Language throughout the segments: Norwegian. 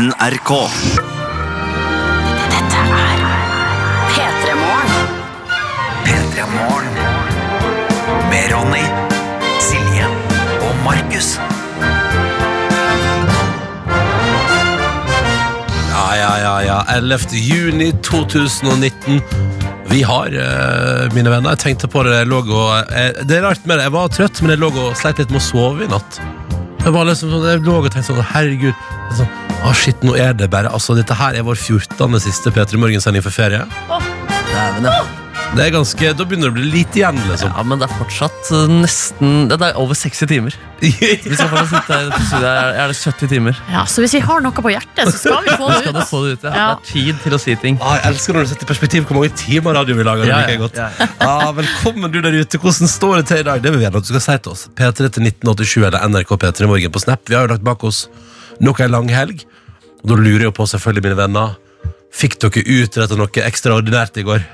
NRK. Dette er P3 Morgen. P3 Morgen. Med Ronny, Silje og Markus. Ja, ja, ja, ja. 11. juni 2019. Vi har, eh, mine venner, jeg tenkte på det, jeg lå og eh, Det er rart med det, jeg var trøtt, men jeg lå og sleit litt med å sove i natt. Jeg var liksom sånn, jeg lå og tenkte sånn, herregud sånn, Å shit, nå er det bare Altså, dette her er vår 14. siste P3 Morgen-sending for ferie. Dæven, ja. Det er ganske, Da begynner det å bli lite igjen, liksom. ja, men det er fortsatt eh, nesten Det er over 60 timer. Vi skal fortsatt sitte her i. Er det 70 timer? Ja, Så hvis vi har noe på hjertet, så skal vi få det skal du ut. få det ut. Ja. Ja. Det er tid til å si ting. Ah, jeg elsker når du setter i perspektiv hvor mange timer radio vi lager. Det Ja, liker ja, jeg godt. ja, Ah, velkommen du der ute. Hvordan står det til i dag? Det vil vi gjerne at du skal si til oss. P3 til 1987 eller NRK P3 Morgen på Snap. Vi har jo lagt bak oss nok en lang helg. Og da lurer jeg på selvfølgelig, mine venner, fikk dere utretta noe ekstraordinært i går?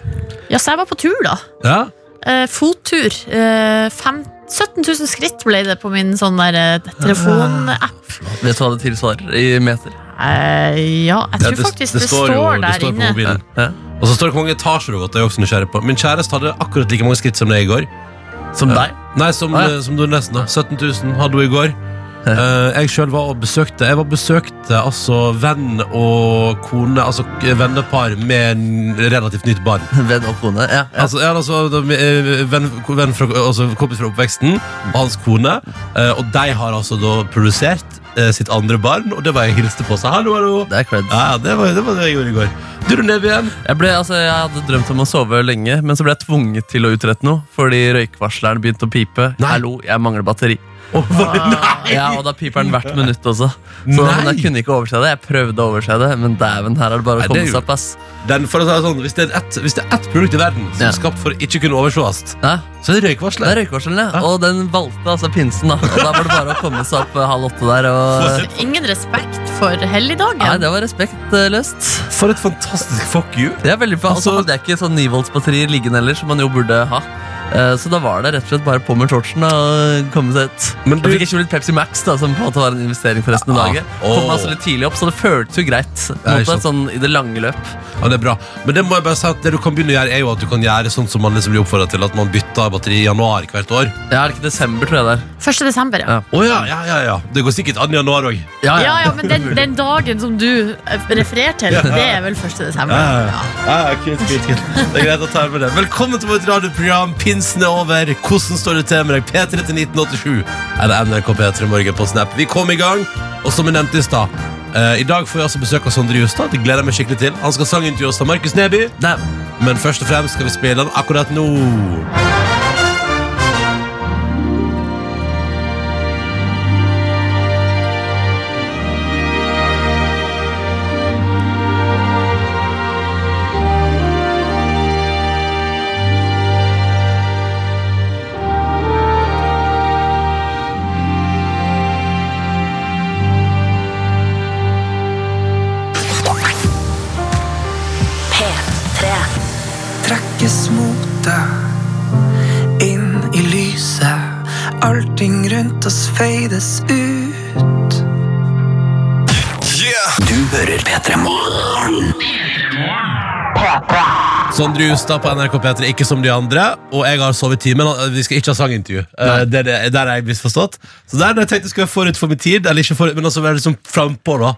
Ja, så jeg var på tur, da. Ja? Eh, fottur. Eh, fem, 17 000 skritt ble det på min sånn der eh, telefonapp. Vet du hva det tilsvarer i meter? Eh, ja, jeg tror det, faktisk det, jo- står, det der står inne. På Ja. Og så står det hvor mange etasjer du har gått. Det er jeg også nysgjerrig på. Min kjæreste hadde akkurat like mange skritt som det i går. Som deg? Nei, som, Ah, ja. som du nesten da 17 000 hadde hun i går. Eh, jeg selv var og besøkte Jeg var besøkte altså venn og kone, altså vennepar med en relativt nytt barn. Venn og kone? Ja. ja. Altså, ja, altså de, eh, venn, venn fra, altså, kompis fra oppveksten og hans kone. eh, og de har altså da produsert eh, sitt andre barn, og det var jeg hilste på. Så hallo, hallo. Det er cred. Ja, det var, det var det jeg gjorde i går. Du, igjen. Jeg, ble, altså, jeg hadde drømt om å sove lenge, men så ble jeg tvunget til å utrette noe fordi røykvarsleren begynte å pipe. Nei. Hallo, jeg mangler batteri. Nei! Ja, Og da piper den hvert minutt også. Så Nei. men jeg kunne ikke overse det. Jeg prøvde å overse det, men dæven, her er det bare å komme seg opp. ass Den, for å si det sånn, hvis, det er ett, hvis det er ett produkt i verden som Ja. er skapt for å ikke kunne oversees, ja, så er det Det er røykvarselet, ja. Og den valgte altså pinsen. da Og da var det bare å komme seg opp eh, halv åtte der. Og... Ingen respekt for helligdagen. Nei, det var respektløst. For et fantastisk fuck you. Det er veldig bra. Og så Altså- hadde jeg ikke sånn 9 volts batteri liggende heller, som man jo burde ha. Eh, Så da var det rett og slett bare på med shortsen og komme seg ut. Men du- Jeg fikk ikke litt Pepsi Max, da som på en måte var en investering for resten av Ja. dagen. Kom altså litt tidlig opp, så det føltes jo greit. Ja, måte, sånn I det lange løp. Ja, det er bra. Men det må jeg bare si at det du kan begynne å gjøre, er jo at du kan gjøre sånn som man liksom blir oppfordret til, at man bytter batteri i januar hvert år. Ja, er det ikke desember, tror jeg det er. 1. desember, ja. Ja. oh, ja, ja, ja, ja. Det går sikkert an i januar òg. Ja, Ja, ja, men den, den dagen som du eh, refererer til, det er vel 1. desember. Ja. Ja, kult, kult, kult. Det er greit å ta med det. Velkommen til vårt radioprogram. Pinsen er over. Hvordan står det til med deg? P3 til 1987 eller NRK P3 Morgen på Snap. Vi kom i gang, og som jeg nevnte i stad eh, I dag får vi altså besøk av Sondre Justad. Det gleder jeg meg skikkelig til. Han skal sangintervjue oss av Markus Neby. Nei, Men først og fremst skal vi spille den akkurat nå. Oss ut. Yeah. Du hører P3 Morgen. Sondre Justad på NRK P3, ikke som de andre. Og jeg har sovet i timen. Vi skal ikke ha sangintervju. Uh, det, det, der er jeg misforstått. Så der jeg tenkte jeg skulle være forut for min tid, eller ikke forut, men altså være liksom frampå, da.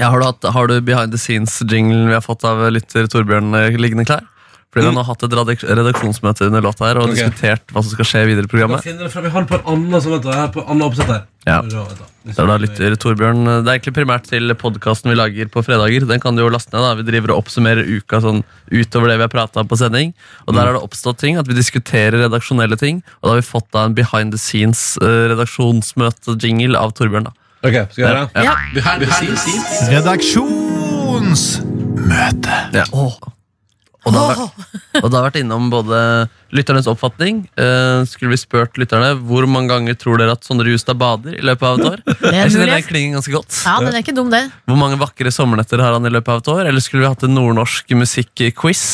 Ja, har, du hatt, har du behind the scenes-jinglen vi har fått av lytter Torbjørn eh, liggende klar? Fordi Den har hatt et redaksjonsmøte under låta her og Ok. diskutert hva som skal skje videre i Jeg programmet. finner det frem. Har på en annen, på en annen oppsett her. Ja. Vent da. Det er da lytter Torbjørn Det er egentlig primært til podkasten vi lager på fredager. Den kan du jo laste ned. da Vi driver og oppsummerer uka sånn utover det vi har prata på sending. Og der har det oppstått ting, at vi diskuterer redaksjonelle ting. Og da har vi fått da en behind the scenes eh, av Torbjørn. da Ok, skal jeg gjøre det? Ja. Behind the scenes. Redaksjonsmøte. Ja. Og det, har og det har vært innom både lytternes oppfatning. Eh, skulle vi spurt lytterne hvor mange ganger tror dere at Sondre Justad bader i løpet av et år? Det er Jeg synes den klinger ganske godt. Ja, den er ikke dum, det. Hvor mange vakre sommernetter har han i løpet av et år? Eller skulle vi hatt en nordnorsk musikkquiz?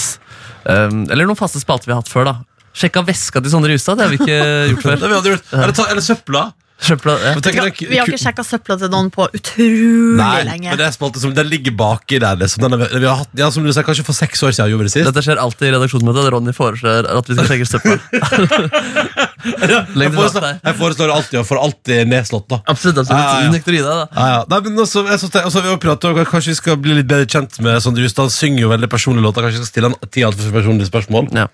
Eh, eller noen faste spalter vi har hatt før. da Sjekka veska til Sondre Justad. Det har vi ikke gjort Det før. vi hadde gjort. Eller, ta, eller søpla. Søpla, ja. tenker, Vi har, har ikke sjekka søpla til noen på utrolig Nei, lenge. men det er spalte som Den ligger baki der. Liksom. Den er, vi har hatt, ja, som du sa, kanskje for seks år siden gjorde vi det sist. Dette skjer alltid i redaksjonsmøtet. Ronny foreslår at vi skal sjekke søpla. Jeg foreslår, jeg foreslår alltid å få alltid nedslått, da. Absolutt. absolutt. Ja, ja, ja. Du nekter å gi deg, da. Ja, ja. Nei, men også, jeg har vi også pratet om Kanskje vi skal bli litt bedre kjent med Sondre Justad. Han synger jo veldig personlige låter. Kanskje vi skal stille han ti altfor personlige spørsmål. Ja.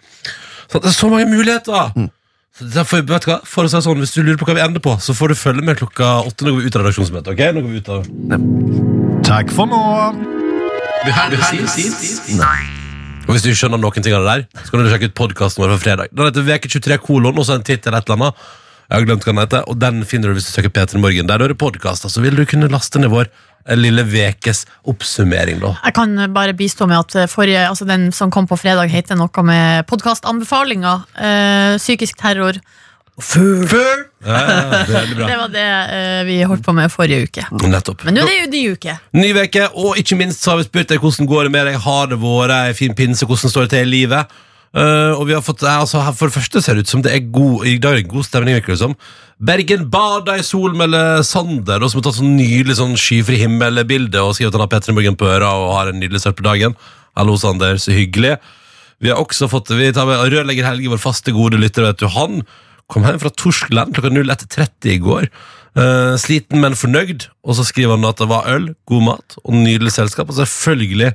Så det er så mange muligheter! Så derfor, vet du hva? For å si sånn, Hvis du lurer på hva vi ender på, så får du følge med klokka åtte når vi går ut av redaksjonsmøtet. ok? Nå går vi ut av... Takk for nå. Og Hvis du ikke skjønner noen ting av det der, så kan du sjekke ut podkasten vår fra fredag. Den heter Veke 23 kolon, og så en tittel et eller annet. Jeg har glemt hva den heter, og den finner du hvis du søker P3 Morgen. Der du hører podkast, så vil du kunne laste ned vår lille vekes oppsummering, da. Jeg kan bare bistå med at forrige, altså den som kom på fredag, heter noe med podkastanbefalinger. Eh, psykisk terror. Før! Ja, ja, veldig. Det var det eh, vi holdt på med forrige uke. Nettopp. Men nå er det jo ny uke. Ny veke, og ikke minst så har vi spurt deg hvordan går det med deg. Har det vært ei en fin pinse? Hvordan står det til i livet? Eh, og vi har fått, eh, altså, For det første ser det ut som det er god I dag er det god stemning. virker det som Bergen bada i sol, melder Sander, og som har tatt sånn nydelig sånn skyfri himmel-bilde og skriver at han har Petter i Morgen på øra og har en nydelig start på dagen. Hallo, Sander. Så hyggelig. Vi har også fått Vi tar med Rørlegger Helge, vår faste, gode lytter. Vet du, han kom hjem fra Torskland klokka 01.30 i går. Uh, sliten, men fornøyd. Og så skriver han at det var øl, god mat og nydelig selskap. Og selvfølgelig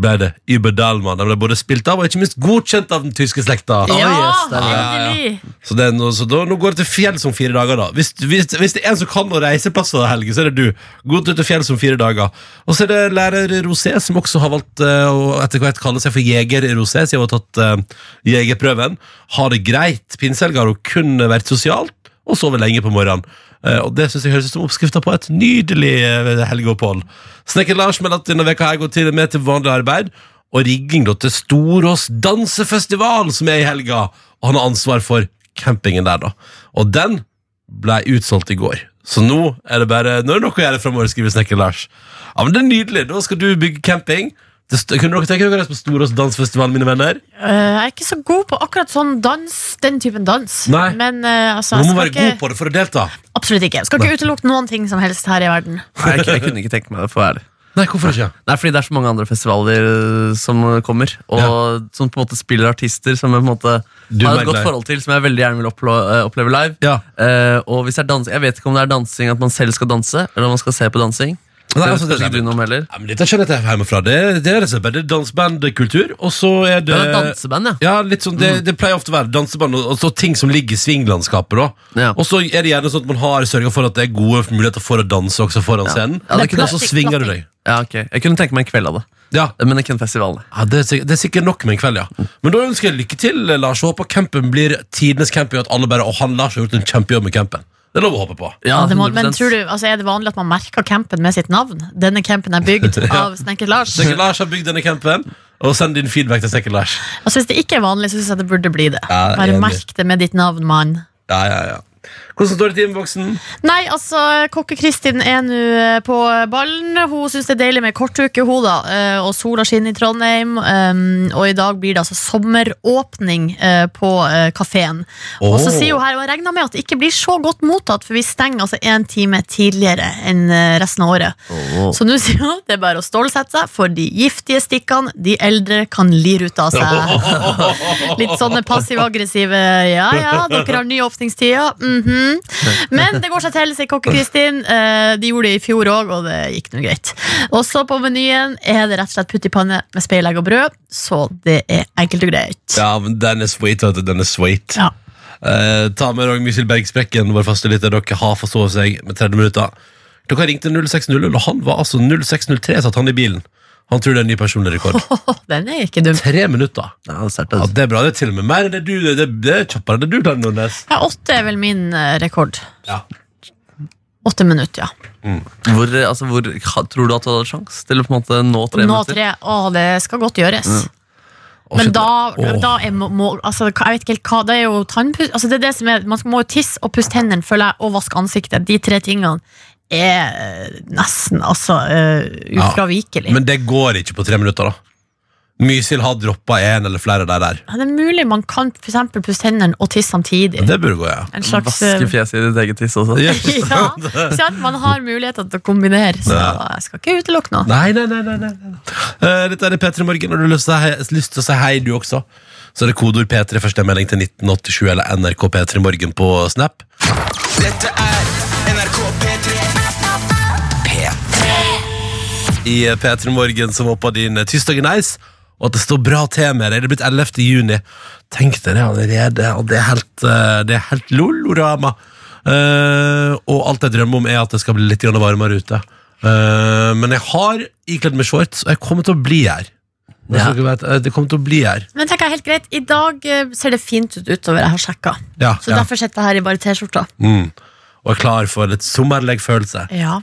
ble det Über Dalman. Den ble både spilt av og ikke minst godkjent av den tyske slekta. Ja, yes, det bra. endelig! Så, det er noe, så da, nå går det til fjells om fire dager, da. Hvis, hvis, hvis det er en som kan å reiseplasser, Helge, så er det du. Gå til fjells om fire dager. Og så er det lærer Rosé, som også har valgt eh, å etter hvert kalle seg for Jeger Rosé, siden hun har tatt uh, jegerprøven. Har det greit. Pinsehelga har hun kun vært sosialt og sovet lenge på morgenen. Eh, og det synes jeg høres ut som oppskrifta på et nydelig uh, helgeopphold. Snekker Lars melder at denne veka har går til med til vanlig arbeid. Og rigging da til Storås dansefestival, som er i helga. Og han har ansvar for campingen der, da. Og den ble utsolgt i går. Så nå er det bare Nå er det noe å gjøre framover, skriver Snekker Lars. Ja, men det er nydelig. Da skal du bygge camping. Kunne dere tenke dere å reise på Storås dansfestival, mine venner? Uh, jeg er ikke så god på akkurat sånn dans, den typen dans. Nei. Men uh, altså, Man må være ikke, god på det for å delta. Absolutt ikke. Jeg skal ikke utelukke noen ting som helst her i verden. Nei, jeg, jeg kunne ikke tenke meg det, for å være ærlig. Nei, hvorfor ikke? Nei, fordi det er så mange andre festivaler øh, som kommer, og som på en måte spiller artister som jeg på en måte Du har et godt glad forhold til, som jeg veldig gjerne vil oppleve live. Ja. Uh, og hvis det er dans, Jeg vet ikke om det er dansing at man selv skal danse, eller om man skal se på dansing. Nei, altså, det er ikke du noe om heller. Ja, men Dette skjønner jeg til hjemmefra. Det, det er rett og det er dansebandkultur. Og så er det det er danseband, ja. Ja, litt sånn, det, det pleier ofte å være danseband og, og så ting som ligger i svinglandskapet. da Ja. Og så er det gjerne sånn at man har sørga for at det er gode muligheter for å danse også foran scenen. Ja, det og kunne så svinger du deg. Ja, ok. Jeg kunne tenke meg en kveld av det, Ja, men ikke en festival. ja det, er sikkert, det er sikkert nok med en kveld, ja. Men da ønsker jeg lykke til, Lars. Og håper campen blir tidenes camping, og at alle bare Og han Lars har gjort en kjempejobb med campen. Det er lov å håpe på. Ja, det må, men tror du, altså, Er det vanlig at man merker campen med sitt navn? Denne campen er bygd av Snekker Lars. Snekker-Lars har bygd denne campen. Og send din feedback til Snekker-Lars. Altså, hvis det ikke er vanlig, så syns jeg det burde bli det. Ja, Bare merk det med ditt navn, mann. Ja, ja, ja. Hvordan står det til i innboksen? Nei, altså, Kokke-Kristin er nå eh, på ballen. Hun syns det er deilig med kortuke, hun, da. eh, Og sola skinner i Trondheim. um, Og i dag blir det altså sommeråpning eh, på kafeen. Oh. Og så sier hun her, og jeg regner med at det ikke blir så godt mottatt, for vi stenger altså en time tidligere enn resten av året. Så nå sier hun det er bare å stålsette seg, for de giftige stikkene de eldre kan lire ut av seg. Litt sånne passiv-aggressive Ja ja, dere har nye åpningstider. Mhm. Men det går seg til, sier Kokke-Kristin. Eh, De gjorde det i fjor òg, og det gikk nå greit. Og så på menyen er det rett og slett putt i panne med speilegg og brød, så det er enkelt og greit. Ja, men den er sweet, vet du. Den er sweet. Ja. Eh, ta med dere Mysil Bergsprekken, vår faste lytter. Dere har forstått seg med 30 minutter. Dere ringte 0600, og han var altså 0603, satt han i bilen. Han tror det er en ny personlig rekord. Den er ikke dum. Tre minutter. Ja, det Ja, det er bra. Det er til og med mer enn det du Det, det, det er kjappere enn det du klarer, Nordnes. Ja, åtte er vel min eh, rekord. Ja. Åtte minutter, ja. Hvor, eh, altså, hvor tror du at du hadde sjanse til å på en måte nå tre Nå minutter? tre. Å, det skal godt gjøres. Mm. Men da, da er må, må, altså, Jeg vet ikke helt hva Det er jo tannpuss altså, det er det som er, Man må jo tisse og pusse tennene føler jeg, og vaske ansiktet. De tre tingene er eh, nesten altså uh, ufravikelig. Men det går ikke på tre minutter, da. Mysil har droppa en eller flere der. der. Ja, det er mulig man kan for eksempel pusse hendene og tisse samtidig. Det burde gå, ja. En slags Vaske fjeset i ditt eget tiss også. ja, så at man har muligheter til å kombinere. Så jeg skal ikke utelukke noe. Nei, nei, nei, nei, nei. Eh, Dette er P3 Morgen, og du har lyst til, å si- lyst til å si hei, du også. Så er det kodeord P3, første melding til 1987 eller NRK P3 Morgen på Snap. Dette er I P3 Morgen som håper din tirsdag i nice, og at det står bra til med deg. Det er blitt 11. juni. Tenk deg det allerede, og det er helt, eh, det er helt lolorama. Uh, og alt jeg drømmer om, er at det skal bli litt varmere ute. Uh, men jeg har ikledd meg shorts, og jeg kommer til å bli her. Ja. vet, eh, Det kommer til å bli her. Men tenk, helt greit, i dag eh, ser det fint ut utover, jeg har sjekka. Ja, Så ja. derfor sitter jeg her i bare T-skjorta. Mm. Og er klar for litt sommerlig følelse. Ja.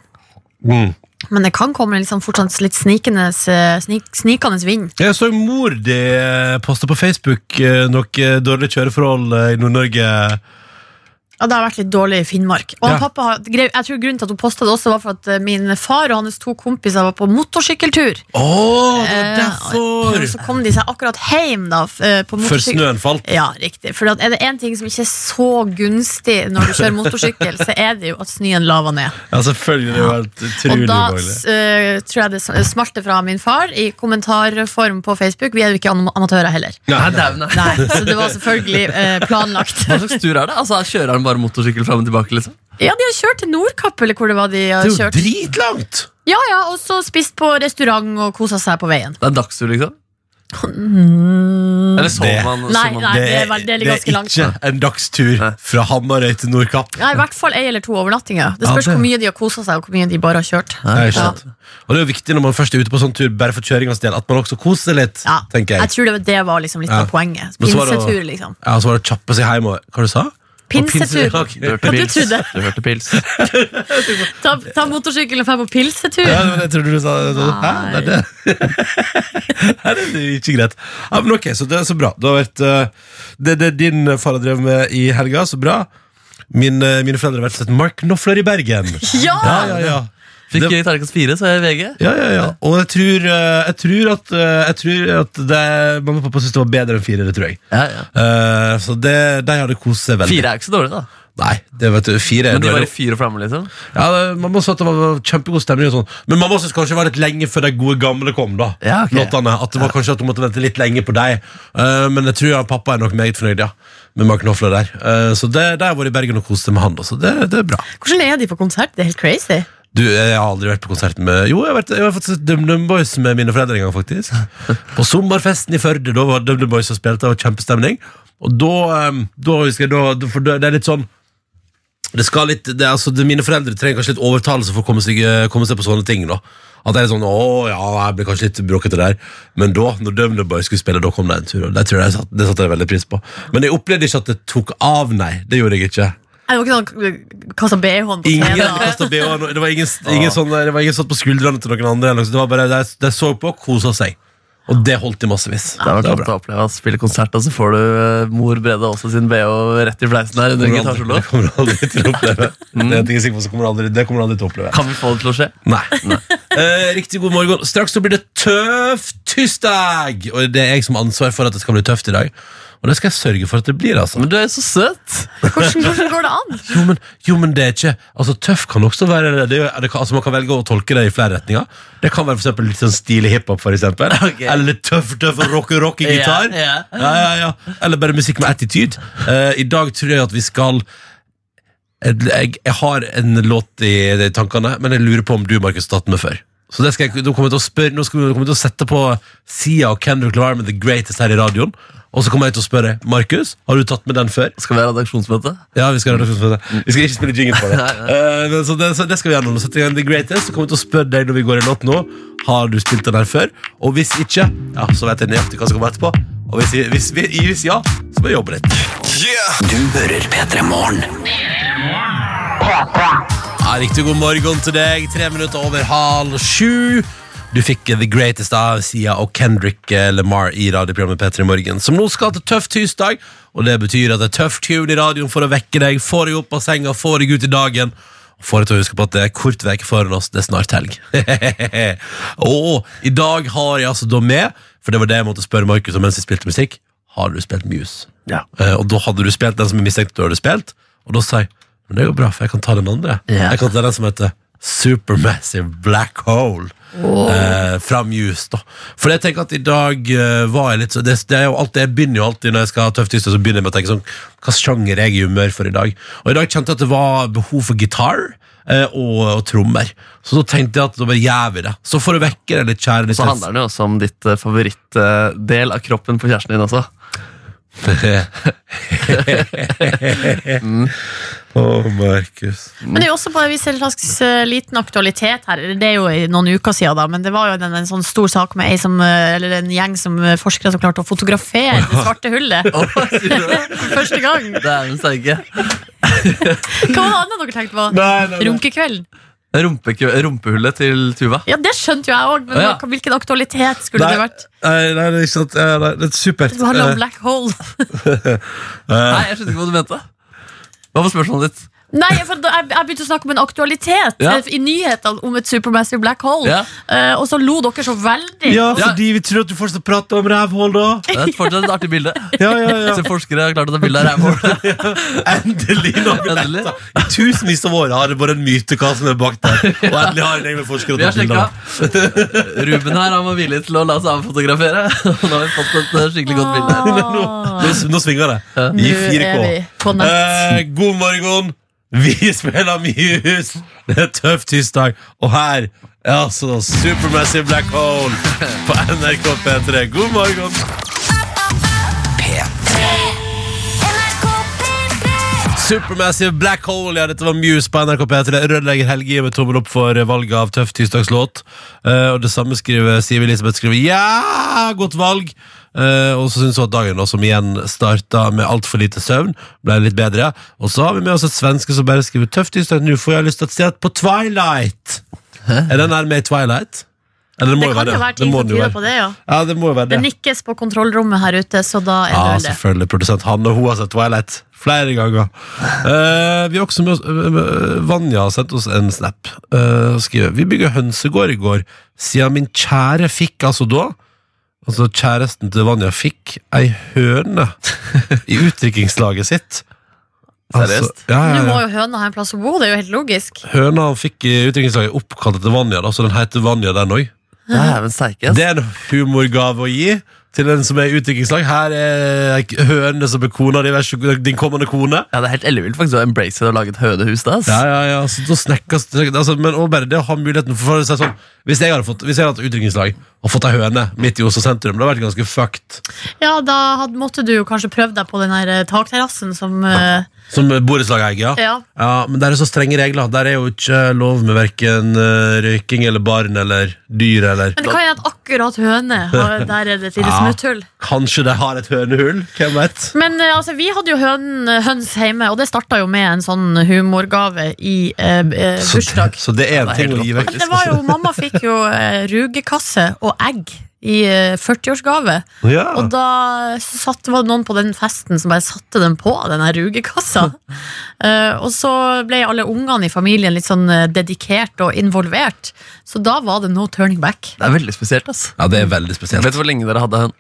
Mm. Men det kan komme liksom fortsatt litt snikende, snik, snikende vind. Jeg så mor di poste på Facebook eh, noe eh, dårlige kjøreforhold eh, i Nord-Norge. Ja, Det har vært litt dårlig i Finnmark. Og Ja. pappa jeg tror Grunnen til at hun posta det, også var for at eh, min far og hans to kompiser var på motorsykkeltur. Oh, det Eh, derfor! Og så kom de seg akkurat hjem da, eh, på Før snøen falt. Ja, riktig. For er det én ting som ikke er så gunstig når du kjører motorsykkel, så er det jo at snøen laver ned. Ja, selvfølgelig. Det var helt Og da eh, tror jeg det smalt det fra min far i kommentarform på Facebook. Vi er jo ikke am- amatører heller. Nei, nei. Nei, Så det var selvfølgelig uh, planlagt. Hva slags tur er det? Altså, Kjører han bare motorsykkel fram og tilbake? liksom? Ja, de har kjørt til Nordkapp, eller hvor det var de har Det er jo kjørt. dritlangt! Ja, ja, Og så spist på restaurant og kosa seg på veien. Det er en dagstur, liksom? Eller så Det- man, så Nei, man nei. det er vel- det er ganske langt. ikke en dagstur Nei. fra Hamarøy til Nordkapp. Ja, I hvert fall ei eller to overnattinger. Det Ja, spørs det- hvor mye de har kosa seg, og hvor mye de bare har kjørt. Nei, ikke sant. Og det er jo viktig når man først er ute på sånn tur, bare for kjøringens del, at man også koser seg litt. Ja, tenker jeg jeg. tror det, det var liksom litt Ja. av poenget. Men så var det- Pinsetur, liksom. Ja, Så var det å kjappe seg hjem og Hva du sa Du hørte Hva du trodde? Du hørte pils. Ta, ta motorsykkelen og dra på pilsetur. Ja, men jeg trodde du sa. Så, Hæ, det er det. Det er ikke greit. Ja, men ok, så det er så bra. Det har vært eh, det, det din far har drevet med i helga, så bra. Min, eh, mine foreldre har vært og sett Mark Knopfler i Bergen. Ja! Ja, ja, ja. Fikk Det- terningkast fire, så er jeg i VG. Ja, ja, ja. Og jeg tror, eh, jeg tror at, eh, jeg tror at det, mamma og pappa syntes det var bedre enn fire. Det tror jeg. Ja, ja. Uh, så det, de hadde kost seg veldig. Fire er ikke så dårlig, da. Nei, det vet du, fire Men de det var i fyr og flamme, liksom. ja, det, Mamma sa at det var kjempegod stemning. og sånn Men mamma syntes kanskje det var litt lenge før de gode gamle kom. da Ja, ok. Låtene, At det var kanskje at hun måtte vente litt lenge på deg Uh, Men jeg tror at pappa er nok meget fornøyd ja med Mark Knofler der. Uh, så det, det har jeg vært i Bergen og kost seg med han. da, Så det, det er bra. Hvordan er de på konsert? Det er helt crazy. Du, Jeg har aldri vært på konsert med Jo, jeg har, vært, jeg har faktisk sett DumDum Boys med mine foreldre en gang, faktisk. På sommerfesten i Førde. Da var DumDum Boys og spilte, og kjempestemning. Og da, eh, da husker jeg da, For det det er litt sånn det skal litt, det er, altså, det, Mine foreldre trenger kanskje litt overtalelse for å komme seg, eh, komme seg på sånne ting. da At det er sånn, å ja, jeg blir kanskje litt bråkete der Men da, når DumDum Boys skulle spille, da kom det en tur. Og det tror jeg det satte jeg veldig pris på. Men jeg opplevde ikke at det tok av, nei. Det gjorde jeg ikke. Det var ikke sånn kasta BH-en på Ingen scenen. kastet BH, det var ingen, ingen, sånn, det var ingen satt på skuldrene til noen andre. eller noe, så Det var bare, de, de så på og kosa seg. Og det holdt de massevis. Det har vært Det bra. å oppleve å spille konsert, og så får du eh, mor Brede også sin BH rett i fleisen her under Det gitarsolo. kommer du aldri til å oppleve. Det er jeg sikker på, så kommer du aldri, det kommer du aldri til å oppleve. Kan vi få det til å skje? Nei. Eh, riktig god morgen. Straks så blir det tøff tirsdag! Og det er jeg som har ansvar for at det skal bli tøft i dag. Og det skal jeg sørge for at det blir. altså Men du er jo så søt! Hvordan, hvordan går det an? Jo, men, jo, men det er ikke Altså, tøff kan også være det, det, er- det kan, altså, Man kan velge å tolke det i flere retninger. Det kan være for eksempel litt sånn stilig hiphop, for eksempel. Ok. Eller litt tøff, tøff rock rock i gitar. Ja, ja. Ja, ja, ja. Eller bare musikk med attitude. Uh, I dag tror jeg at vi skal jeg, jeg har en låt i, i tankene, men jeg lurer på om du, Markus, har tatt med før. Så det skal jeg, nå kommer jeg til å spørre Nå skal vi kommer jeg til å sette på Sia og Kendrick Lamar med The Greatest her i radioen. Og så kommer jeg til å spørre Markus, har du tatt med den før. Skal vi ha redaksjonsmøte? Ja, Vi skal, ha redaksjonsmøte. vi skal ikke spille jingle på det. Eh, men så det, så det skal vi gjøre nå. Sette i gang The Greatest Så kommer jeg til å spørre deg når vi går i låt nå Har du spilt den her før. Og hvis ikke, ja, så vet jeg nøyaktig hva som kommer etterpå. Og hvis, hvis, hvis, hvis ja, så må jeg jobbe litt. Du hører P3 Morgen. Ja, riktig god morgen til deg. Tre minutter over halv sju. Du fikk The Greatest av Sia og Kendrick Lamar i radioprogrammet P3 Morgen, som nå skal til Tøff tirsdag. Og det betyr at det er tøff tune i radioen for å vekke deg, få deg opp av senga, få deg ut i dagen. Få deg til å huske på at det er kort vekk foran oss, det er snart helg. og i dag har jeg altså da med For det var det jeg måtte spørre Markus om mens jeg spilte musikk. Har du spilt Muse? Ja. Eh, og da hadde du spilt den som jeg mistenkte du hadde spilt, og da sa jeg men det går bra, for jeg kan ta den andre. Ja. Jeg kan ta den som heter Supermassive Black Hole. Eh, fra Muse, da. For jeg tenker at i dag uh, var jeg litt så det, det er jo alltid, Jeg begynner jo alltid når jeg skal ha tøff tirsdag, så begynner jeg med å tenke sånn Hva sjanger er jeg i humør for i dag? Og i dag kjente jeg at det var behov for gitar. eh, Og, og trommer. Så da tenkte jeg at da bare gjør vi det. Så for å vekke det litt, kjære Så handler det jo også om ditt eh, favorittdel av kroppen på kjæresten din også. Å, Markus. Men det er jo også på en slags eh, liten aktualitet her. Det er jo noen uker siden, da, men det var jo en, en sånn stor sak med ei som, eh, eller en gjeng som eh, forskere som klarte å fotografere det svarte hullet. For første gang. Det er en sterke. Hva var det andre dere tenkte på? Runkekvelden. Rumpekø- Rumpehullet til Tuva. Ja, det skjønte jo jeg òg, men Ja. hva- hvilken aktualitet skulle Nei, det vært? nei, nei, det er ikke sant. Eh, nei, Det er supert. Det handler Eh, om black hole. Nei, jeg skjønte ikke hva du mente. Hva var spørsmålet ditt? Nei, for da, jeg, jeg begynte å snakke om en aktualitet Ja. eh, i nyhetene om et supermassive black hole. Ja. Eh, og så lo dere så veldig. Ja, fordi vi tror at du fortsatt prater om rævhull, da. Det er fortsatt et artig bilde. Ja, ja, ja. Så forskere har klart å ta bilde av rævhålet. Endelig noe Endelig. dette. I tusenvis av år har det vært en myte hva som er bak der. Og endelig har en egen forsker Vi har bilde sjekka. av. Ruben her han var villig til å la seg avfotografere. Og nå har vi fått et eh, skikkelig godt bilde. her. Nå, nå svinger det. Nå I er 4K. vi på nett. Eh, god morgen. Vi spiller Muse. Det er tøff tirsdag. Og her er altså Supermassive Black Hole på NRK P3. God morgen. Supermassive Black Hole, ja, dette var Muse på NRK P3. Rødlegger Helge meg tommel opp for valget av tøff tirsdagslåt. Uh, og det samme skriver Siv Elisabeth skriver ja, godt valg. Eh, og så syns hun at dagen, da, som igjen starta med altfor lite søvn, ble litt bedre. Og så har vi med oss et svenske som bare skriver tøft i stedet. Nå får jeg lyst til å se på Twilight. Er den her med i Twilight? Eller det må Det jo kan være jo være Det ting som tyder på det, ja. Ja, det må jo være Det det. nikkes på kontrollrommet her ute, så da er det Ja, vel det. selvfølgelig. Produsent Hanne hun har sett Twilight flere ganger. Uh, vi har også med oss uh, Vanja har sendt oss en snap. Uh, skriver Vi bygger hønsegård i går, siden min kjære fikk altså da Altså kjæresten til Vanja fikk ei høne i utdrikningslaget sitt. Seriøst? ja, ja, Nå må jo høna ha en plass å bo, det er jo helt logisk. Høna han fikk i utdrikningslaget, oppkalt etter Vanja, da, så den heter Vanja, den òg. Det er en humorgave å gi til den som er i utviklingslag. Her er høne som er kona di, din kommende kone. Ja, Det er helt ellevilt faktisk å embrace det og lage et hønehus. da, ass. Ja, ja, ja, så da snekkes altså, Men også bare det å ha muligheten for å si sånn Hvis jeg hadde fått Hvis jeg hadde hatt utviklingslag og fått ei høne midt i Oslo sentrum, det hadde vært ganske fucked. Ja, da had, måtte du jo kanskje prøvd deg på den her eh, takterrassen som eh, Som borettslagseier, Ja. Ja, men der er så strenge regler. Der er jo ikke lov med verken røyking eller barn eller dyr eller Men det kan hende at akkurat høne Der er det et lite Ja. smutthull. Kanskje de har et hønehull? Hvem vet? Men eh, altså, vi hadde jo høn, høns hjemme, og det starta jo med en sånn humorgave i eh, bursdag. Så det, så det er en Ja, ting å gi vekk. Det var jo, Mamma fikk jo eh, rugekasse og egg i eh, 40-årsgave. Ja. Og da satt, var det noen på den festen som bare satte den på, den her rugekassa. uh, og så ble alle ungene i familien litt sånn eh, dedikert og involvert. Så da var det no turning back. Det er veldig spesielt. ass. ja, det er veldig spesielt. Vet du hvor lenge dere hadde den?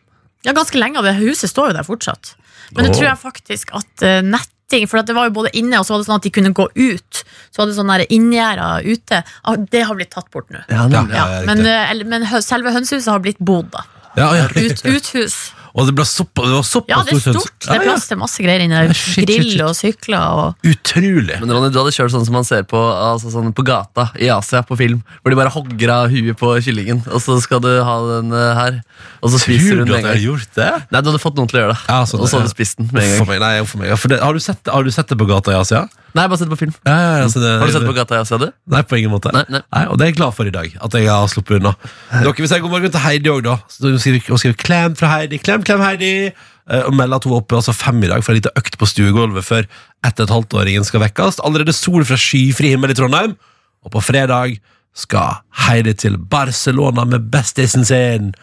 Ja, ganske lenge, det huset står jo der fortsatt. Men det Åh. tror jeg faktisk at eh, netting For det var jo både inne, og så var det sånn at de kunne gå ut. Så var det sånn der inngjerder ute. Ah, Det har blitt tatt bort nå. Ja, Ja, ja, men, eh, eller- men selve hønsehuset har blitt bodd, da. Ja, ja. Ut, uthus. Og det, ble sopp, det var såpass Ja, det er stort. Det er plass til masse greier inni der. Shit, shit, Grill shit. og sykler og Utrolig. Men Ronny, du hadde kjørt sånn som man ser på, altså sånn på gata i Asia på film. Hvor de bare hogger av huet på kyllingen, og så skal du ha den eh, her. Og så spiser Tror du du den at med jeg har en gang. gjort det? Nei, du hadde fått noen til å gjøre det. Ja, sånn, og så ja. hadde du spist den med en For gang. meg, nei, for meg. Ja, For det, har, du sett, har du sett det på gata i Asia? Nei, bare sett på film. Ja, ja, altså det, Har du sett på gata Jazz? Nei, på ingen måte. Nei, nei. Og det er jeg glad for i dag. At jeg har sluppet unna. Dere vil si god morgen til Heidi òg, da. Så hun skriver, 'klem fra Heidi'. Klem, klem, Heidi! Eh, Og melder at hun er oppe altså fem i dag for en liten økt på stuegulvet før ett og et halvt-åringen skal vekkes. Allerede sol fra skyfri himmel i Trondheim. Og på fredag skal Heidi til Barcelona med bestisen sin.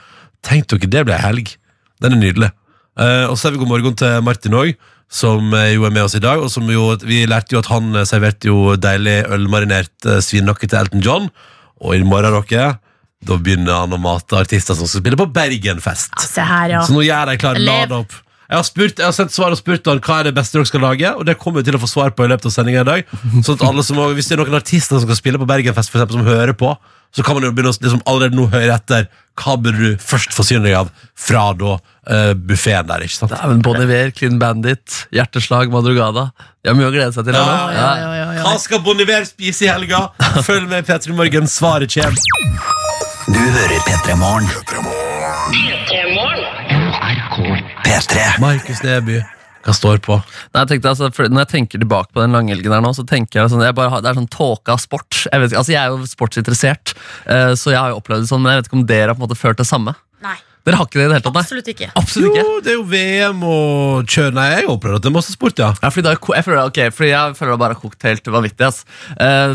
Tenk dere, det blir helg. Den er nydelig. Eh, og så er vi god morgen til Martin òg, som eh, jo er med oss i dag. Og som jo, vi lærte jo at han eh, serverte jo deilig ølmarinert svinnokke svinnakke til Elton John. Og i morgen, dere, Da begynner han å mate artister som skal spille på Bergenfest. Se her, ja. Så nå gjør de klare Lad opp. Jeg har, spurt, jeg har sendt svar og spurt han hva er det beste dere skal lage, og det kommer vi til å få svar på i løpet av sendinga i dag. Sånn at alle som, Hvis det er noen artister som skal spille på Bergenfest, for eksempel, som hører på, så kan man jo begynne å liksom, allerede nå høre etter. Hva burde du først forsyne deg av fra da uh, buffeen der, ikke sant? Det er men Bon Iver, Clean Bandit, Hjerteslag, Madrugada. De har mye å glede seg til. Ja, ja, ja, ja, ja. Hva skal Bon Iver spise i helga? Følg med i P3 Morgen, svaret kommer. Du hører P3 Morgen. P3. Markus Neby, hva står på? Nei, jeg tenkte, altså, når jeg tenker tilbake på den langhelgen her nå, så tenker jeg sånn, jeg bare, det er sånn tåke av sport. Jeg, vet, ikke, altså, jeg er jo sportsinteressert, uh, så jeg har jo opplevd det sånn, men jeg vet ikke om dere har på en måte følt det samme. Nei, Dere har ikke det i det hele tatt, absolutt ikke. Absolutt ikke. Jo, det er jo VM og kjør... Nei, jeg har opplevd at det er masse sport, ja. Ja, fordi, da, jeg, føler, okay, fordi jeg føler det bare har kokt helt vanvittig. ass. Uh,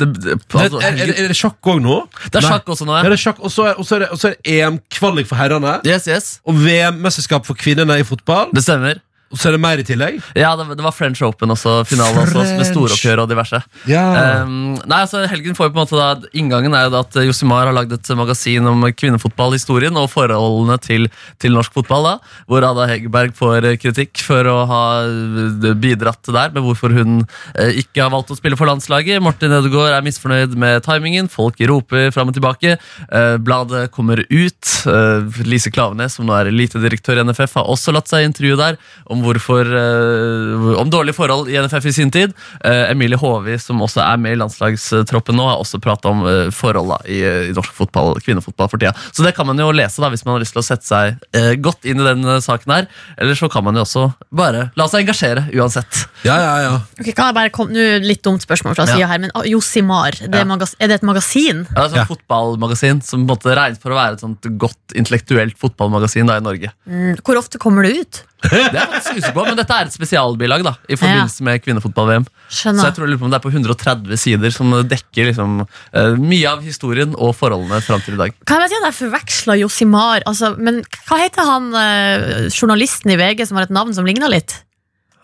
det, det, altså, er, er, er det sjakk òg nå? Det er Nei. sjakk også nå, Ja, ja. det er sjakk, og så er, og så er det, og så er det EM-kvalik for herrene. Yes, yes. Og VM-mesterskap for kvinnene i fotball. Det stemmer. Så er det mer i tillegg. Ja, det, det var French Open også, finale også, med storoppgjør og diverse. Ja. Um, nei, altså Helgen får jo på en måte da Inngangen er jo da at Josimar har lagd et magasin om kvinnefotballhistorien og forholdene til, til norsk fotball. da Hvor Ada Hegerberg får kritikk for å ha eh, bidratt der med hvorfor hun eh, ikke har valgt å spille for landslaget. Martin Ødegaard er misfornøyd med timingen. Folk roper fram og tilbake. Uh, bladet kommer ut. Uh, Lise Klavenes, som nå er elitedirektør i NFF, har også latt seg intervjue der om hvorfor eh, Om dårlige forhold i NFF i sin tid. Eh, Emilie Håvi, som også er med i landslagstroppen nå, har også prata om uh, forholda i, i norsk fotball, kvinnefotball for tida. Så det kan man jo lese da, hvis man har lyst til å sette seg eh, godt inn i den eh, saken her. Eller så kan man jo også bare la seg engasjere uansett. Ja, ja, ja. Ok, kan jeg bare komme, nå Litt dumt spørsmål fra Ja. her, men ah, Josimar, det er, magas er det et magasin? Ja, det er et sånt Ja. fotballmagasin som på en måte regnes for å være et sånt godt intellektuelt fotballmagasin da i Norge. Mm, Hvor ofte kommer det ut? Det er jeg faktisk usikker på, men dette er et spesialbilag da i forbindelse med kvinnefotball-VM. Så jeg tror jeg lurer på om det er på 130 sider som dekker liksom, eh, mye av historien og forholdene fram til i dag. Kan jeg si at jeg forveksla Josimar altså, Men hva heter han eh, journalisten i VG som har et navn som ligner litt?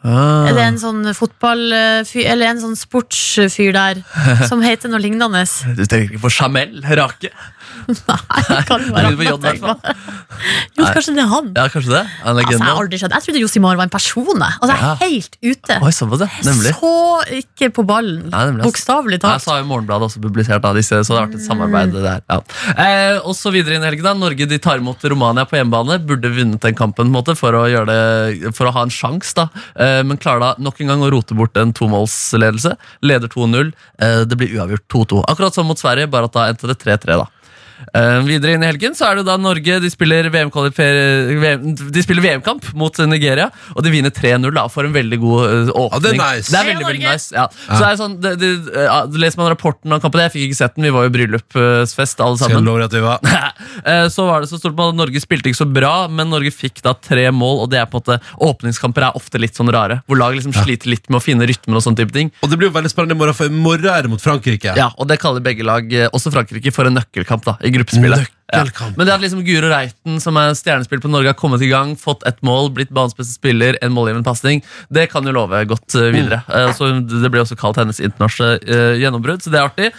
Er det en sånn fotballfyr Eller en sånn sportsfyr der som heter noe lignende? Du tenker ikke på Jamel Rake? Nei, kan det være begynner på J, i hvert fall. Jo, kanskje det er han. Ja, kanskje det? Altså, jeg har aldri skjønt Jeg trodde Josimar var en person. Altså, jeg er helt ute. Oi, så, ja. Nemlig. Så ikke på ballen. Nei. Bokstavelig talt. så har jo Morgenbladet også publisert av disse, så det har vært et samarbeid der. Ja. Eh, og så videre inn i helgen Norge de tar imot Romania på hjemmebane. Burde vunnet den kampen måte, for å, det, for å ha en sjanse. Eh, men klarer da nok en gang å rote bort en tomålsledelse. Leder 2-0. Eh, det blir uavgjort 2-2. Akkurat som mot Sverige, bare at da endte det 3-3, da. Eh, videre inn i helgen så er det da Norge De spiller VM-kamp VM, spiller VM -kamp mot Nigeria, og de vinner 3-0 da for en veldig god uh, åpning. Ja, det er nice. Det er veldig, veldig nice ja. Så det er sånn, det, det, ja, Leser man rapporten om kampen Jeg fikk ikke sett den, vi var jo i bryllupsfest alle sammen. Skal lov at vi var Eh, Så var det så stort på at Norge spilte ikke så bra, men Norge fikk da tre mål. Og det er på en måte Åpningskamper er ofte litt sånn rare, hvor lag liksom sliter litt med å finne rytmen. Og sånne type ting Og det blir jo veldig spennende i morgen, for i morgen er det mot Frankrike. Ja, Og det kaller begge lag, eh, også Frankrike, for en nøkkelkamp da gruppespillet. Ja. Men det at liksom Guro Reiten, som er stjernespill på Norge, har kommet i gang, fått ett mål, blitt banens beste spiller, en målgivende pasning, det kan jo love godt eh, videre. Eh, så Det ble også kalt hennes internasjonale eh, gjennombrudd, så det er artig.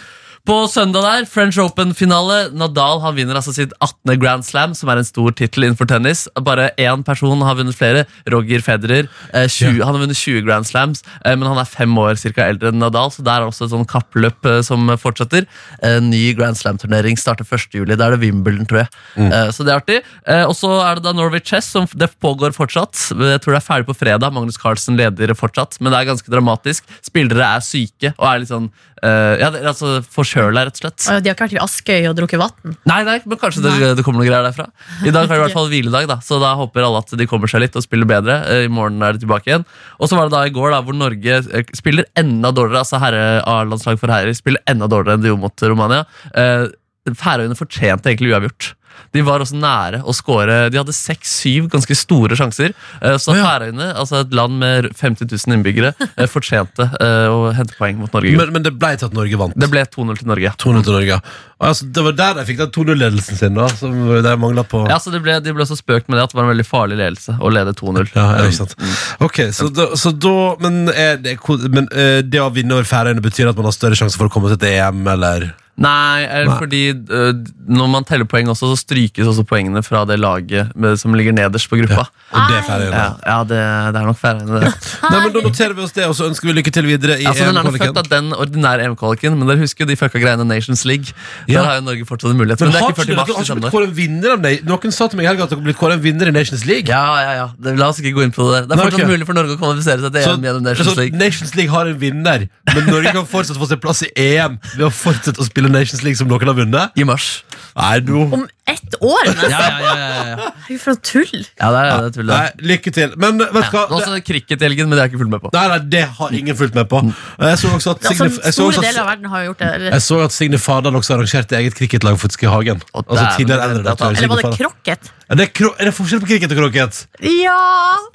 På søndag der, French Open-finale. Nadal han vinner altså sitt 18. Grand Slam, som er en stor tittel innenfor tennis. Bare én person har vunnet flere. Roger Federer. Eh, 20, Han har vunnet 20 Grand Slams, eh, men han er fem år cirka eldre enn Nadal, så der er også et sånn kappløp eh, som fortsetter. En ny Grand Slam-turnering starter 1. juli. Da er det Wimbledon, tror jeg. Eh, så det er artig. Eh, og så er det da Norway Chess, som det pågår fortsatt. Jeg tror det er ferdig på fredag. Magnus Carlsen leder fortsatt, men det er ganske dramatisk. Spillere er syke og er litt sånn eh, ja, det altså forkjøla, rett og slett. Å, De har ikke vært i Askøy og drukket vann? Nei, nei, men kanskje det, det kommer noen greier derfra. I dag er det i hvert fall hviledag, da, så da håper alle at de kommer seg litt og spiller bedre. Uh, I morgen er de tilbake igjen. Og så var det da i går da, hvor Norge eh, spiller enda dårligere. Altså herre A-landslag for herrer spiller enda dårligere enn de gjorde mot Romania. Uh, Færøyene fortjente egentlig uavgjort. De var også nære å score. De hadde seks-syv ganske store sjanser. Eh, Så Færøyene, altså et land med 50 000 innbyggere, eh, fortjente eh, å hente poeng mot Norge. Men, men det ble til at Norge vant. Det ble 2-0 til Norge. 2-0 til Norge. Altså, det var der de fikk den 2-0-ledelsen sin, da, som de mangla på. Ja, så det ble, De ble så spøkt med det at det var en veldig farlig ledelse å lede 2-0. Ja, ja, ikke sant. Ok, så da, så da Men, det, men det å vinne over Færøyene betyr at man har større sjanse for å komme til et EM, eller? Nei, Nei. fordi uh, når man teller poeng også, så strykes også poengene fra det laget med, som ligger nederst på gruppa. Og det er ferdig Ja, ja det, det er nok ferdig. det. Nei, men Da noterer vi oss det, og så ønsker vi lykke til videre i Altså, den er nok EM-kvaliken. født av den ordinære EM-kvaliken, men dere husker jo de fucka greiene Nations League. Ja. Der har jo Norge fortsatt en mulighet. Men Men det er ikke ikke 40 mars har ikke blitt kåret vinner av det? Noen sa til meg i helga at dere har blitt kåret en vinner i Nations League. Ja, ja, ja. Det, la oss ikke gå inn på det. Det er Nei, fortsatt ok. mulig for Norge å kvalifisere seg til Så, EM gjennom Nations så League. Nations League har en vinner, men Norge kan fortsatt få seg plass i EM ved å fortsette å spille Nations League som noen har vunnet? I mars. Nei, du... Om ett år, nesten! Ja, ja, ja, ja, ja. For noe tull! ja det er det tullet. Nei, lykke til. Men vet du Ja. hva? Nå også cricket i helgen, men det har jeg ikke fulgt med på. Nei, nei, det har ingen fulgt med på. Jeg så også at Altså, Signe, ja, så store også deler av at, verden har gjort det. Eller, jeg så at Signe Fardal også arrangerte eget cricketlag faktisk i Hagen. Og Altså tidligere det er eller var det krokket? Er det, kro er det forskjell på cricket og krokket? Ja!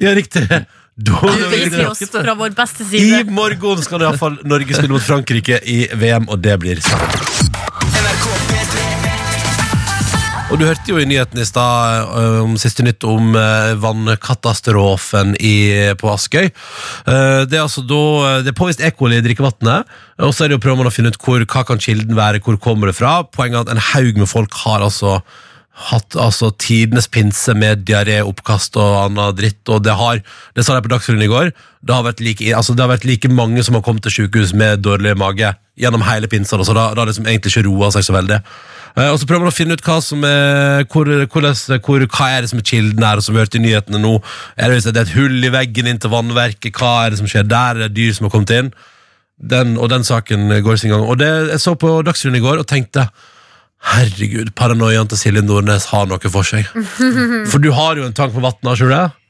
Ja, riktig. Da, viser vi oss fra vår beste I morgen skal i hvert fall Norge spille mot Frankrike i VM, og det blir sant. Og Du hørte jo i nyheten i stad om siste nytt om uh, vannkatastrofen i, på Askøy. Uh, Det er altså da Det er påvist E. coli i drikkevannet, og så er det jo prøver man å finne ut hvor, hva kan kilden være, hvor kommer det fra. Poenget er at en haug med folk har altså hatt altså tidenes pinse med diaré, oppkast og annen dritt, og det har, det sa jeg på Dagsrevyen i går, det har like, altså det har vært like mange som har kommet til sykehus med dårlig mage gjennom hele pinsa, så da, har liksom egentlig ikke roa seg så veldig. Eh, og så prøver man å finne ut hva som er hvor, hvor, hvor, hva er det som er kilden her, som vi hørte i nyhetene nå. Er det, det er et hull i veggen inn til vannverket, hva er det som skjer der? Er det dyr som har kommet inn? Den, og den saken går sin gang. Og det, jeg så på Dagsrevyen i går og tenkte Herregud, paranoiaen til Silje Nordnes har noe for seg. For du har jo en tank på vannet, har ikke du det?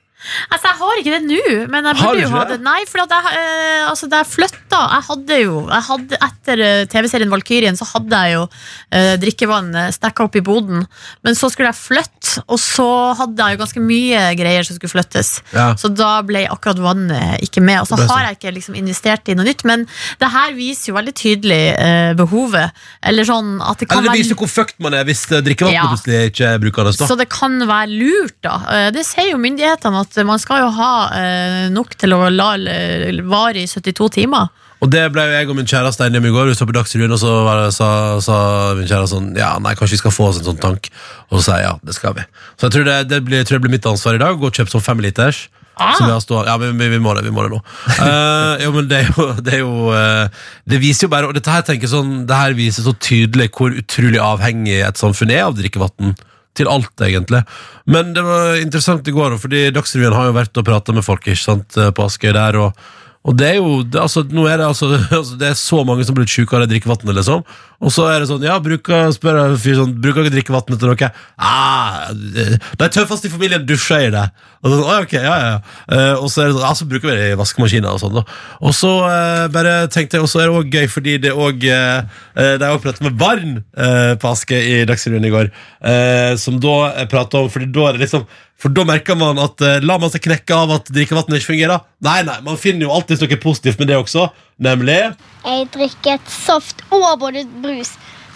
Altså, jeg har ikke det nå, men jeg Har burde jo ikke ha det? det. Nei, for at jeg, eh, altså, da jeg flytta Jeg hadde jo jeg hadde, Etter eh, TV-serien Valkyrien så hadde jeg jo eh, drikkevann eh, stekka opp i boden. Men så skulle jeg flytte, og så hadde jeg jo ganske mye greier som skulle flyttes. Ja. Så da ble akkurat vannet ikke med. Og så har jeg ikke liksom investert i noe nytt. Men det her viser jo veldig tydelig eh, behovet. Eller sånn at det kan Eller det være viser jo hvor fucked man er hvis eh, drikkevannet Ja. plutselig ikke er brukende. Da. så det kan være lurt, da. Eh, Det sier jo myndighetene, at man skal jo ha eh, nok til å la eh, vare i 72 timer. Og det ble jo jeg og min kjæreste enige om i går. Vi så på Dagsrevyen, og så var det, sa, sa min kjæreste sånn Ja, nei, kanskje vi skal få oss en sånn tank. Og så sa jeg ja, det skal vi. Så jeg tror det, det, blir, jeg tror det blir mitt ansvar i dag. å Gå og kjøpe sånn femliters. Ah. Så vi har stå, ja, men vi, vi må det, vi må det nå. Uh, jo, men det er jo, det, er jo uh, det viser jo bare Og dette her tenker sånn Det her viser så tydelig hvor utrolig avhengig et samfunn er av drikkevann. Til alt, egentlig. Men det var interessant i går, fordi Dagsrevyen har jo vært og prata med folk ikke sant, eh, på Askøy der. og og det er jo, det, altså, nå er det, altså, altså, det er så mange som blitt syke av det drikkevannet, liksom. Og så er det sånn, ja, bruker, spør en fyr sånn, bruker dere drikkevannet til noe? Ah, de tøffeste i familien dusjer i det. Og så, sånn, ok, ja, ja. Eh, og så er det sånn, ja, så bruker vi det i vaskemaskiner og sånn da. Og så uh, bare tenkte jeg, og så er det også gøy, fordi det eh, eh, det er også pratet med barn eh, på Aske i Dagsrevyen i går, eh, som da prater om, fordi da er det liksom, for da merker man at uh, La man seg knekke av at drikkevannet ikke fungerer? Nei, nei, man finner jo alltid noe positivt med det også. Nemlig Jeg drikket saft og både brus.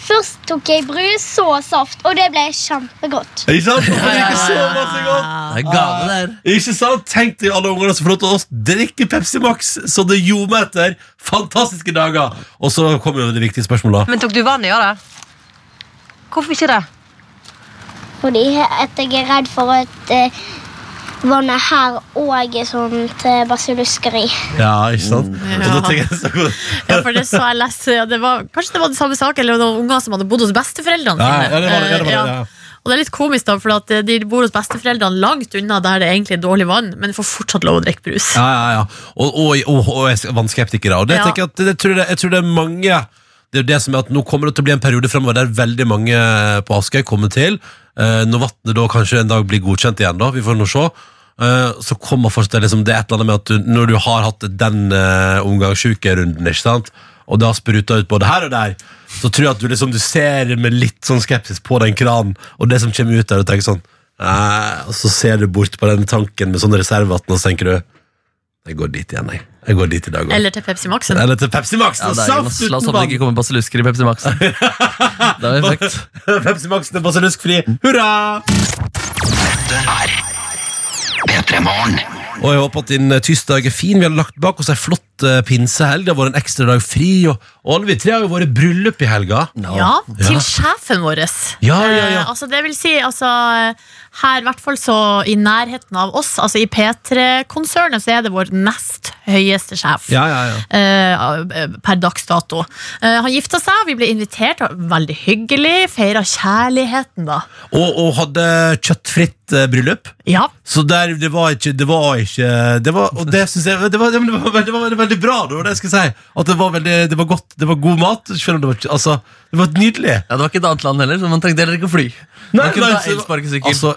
Først tok jeg brus, så saft, og det ble kjempegodt. Ikke sant? Får drikke så masse godt. Det er gale der. Ikke sant? Tenk til alle ungene som får lov til å drikke Pepsi Max så det ljomer etter. Fantastiske dager. Og så kommer jo det viktige spørsmålet. Men tok du vann i av det? Hvorfor ikke det? Fordi at jeg er redd for at eh, vannet her òg er sånn til basillusker i. Ja, ikke sant? Jeg så Ja, for det så jeg leste ja, det var, Kanskje det var det samme saken, eller noen unger som hadde bodd hos besteforeldrene Ja, sine. ja, det var det, ja, var Eh, ja. Og det er litt komisk, da, for at eh, de bor hos besteforeldrene langt unna der det egentlig er dårlig vann, men får fortsatt lov å drikke brus. Ja, ja, ja. Og, og, og, og er vannskeptikere. Og det Ja. jeg, at, det, tror det, jeg tror det er mange Det er jo det som er at Nå kommer det til å bli en periode fremover der veldig mange på Askøy kommer til. Eh, når vannet da kanskje en dag blir godkjent igjen, da, vi får nå se. eh, så kommer fortsatt liksom, det er et eller annet med at du, når du har hatt den uh, omgangssjukerunden, ikke sant, og det har spruta ut både her og der, så tror jeg at du liksom du ser med litt sånn skepsis på den kranen, og det som kommer ut der, og tenker sånn Og så ser du bort på den tanken med sånn reservevann, og så tenker du jeg går dit igjen, jeg. Jeg går dit i dag også. Eller til Pepsi Maxen. Eller til Pepsi Max. Ja, det er, saft la oss uten håpe det ikke kommer basillusker i Pepsi Max. Da er vi fucked. Pepsi Max er basilluskfri. Hurra! P3 Morgen. Og jeg håper at din eh, tirsdag er fin. Vi har lagt bak oss ei flott eh, pinsehelg. Det har vært en ekstra dag fri. Og, og alle vi tre har jo vært i bryllup i helga. Ja, til Ja. sjefen vår. Ja, ja, ja. Eh, altså, det vil si, altså her, i hvert fall så i nærheten av oss, altså i P3-konsernet, så er det vår nest høyeste sjef. Ja, ja, ja. Uh, per dags dato. Uh, han gifta seg, vi ble invitert. Veldig hyggelig. Feira kjærligheten, da. Og, og hadde kjøttfritt uh, bryllup. Ja. Så der, det var ikke Det var ikke det var, Og det syns jeg det var, det, var, det var veldig, bra. Det var det jeg skulle si. At det var veldig Det var godt Det var god mat. Selv om det var Altså, det var nydelig. Ja, Det var ikke et annet land heller, så man trengte heller ikke å fly. man kunne ta elsparkesykkel. altså,